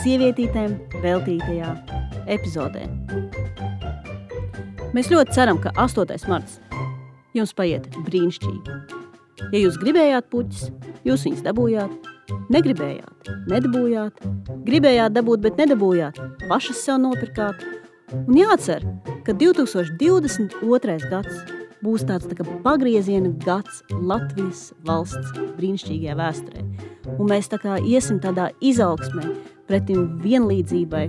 sievietītēm veltītajā epizodē. Mēs ļoti ceram, ka 8. marts jums paiet brīnišķīgi. Ja jūs gribējāt puķis, jūs viņus dabūjāt. Negribējāt, nedabūjāt. Gribējāt dabūt, bet nedabūjāt. Pašas sev nopirkāt. Un jācer, ka 2022. gads būs tāds tā pagrieziena gads Latvijas valsts brīnišķīgajā vēsturē. Un mēs tā kā iesim tādā izaugsmē, pretim vienlīdzībai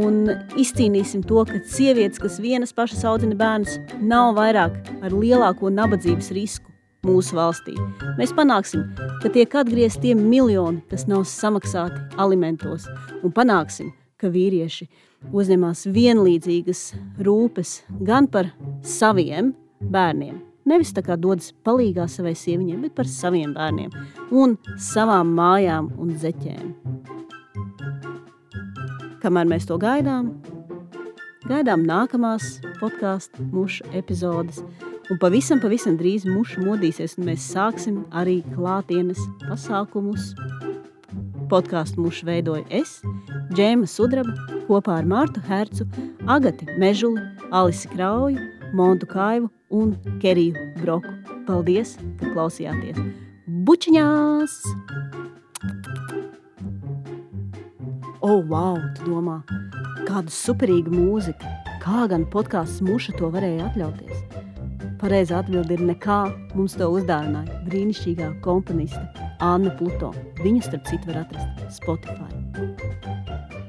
un izcīnīsim to, ka sievietes, kas vienas pašas audzina bērnus, nav vairāk ar lielāko nabadzības risku mūsu valstī. Mēs panāksim, ka tiek atgriezti tie miljoni, kas nav samaksāti alimentos, un panāksim, ka vīrieši uzņemās vienlīdzīgas rūpes gan par saviem bērniem, nevis tā kā dodas palīgā savai sieviņai, bet par saviem bērniem un savām mājām un zeķēm. Kamēr mēs to gaidām, gaidām nākamās podkāstu mušu epizodes, Un pavisam, pavisam drīz muša modīsies, un mēs sāksim arī klātienes pasākumus. Podkāstu mušu veidoju es, Džēma Sudraba, kopā ar Mārtu Hercu, Agati Mežuli, Alisi Krauju, Montu Kaivu un Keriju Broku. Paldies, ka klausījāties! Bučiņās! O, oh, wow! Tu domā, kāda superīga mūzika! Kā gan podkāsts muša to varēja atļauties? Pareizā atbilde ir nekā. Mums to uzdāvināja brīnišķīgā komponiste Anna Pluto. Viņu starp citu var atrast Spotify.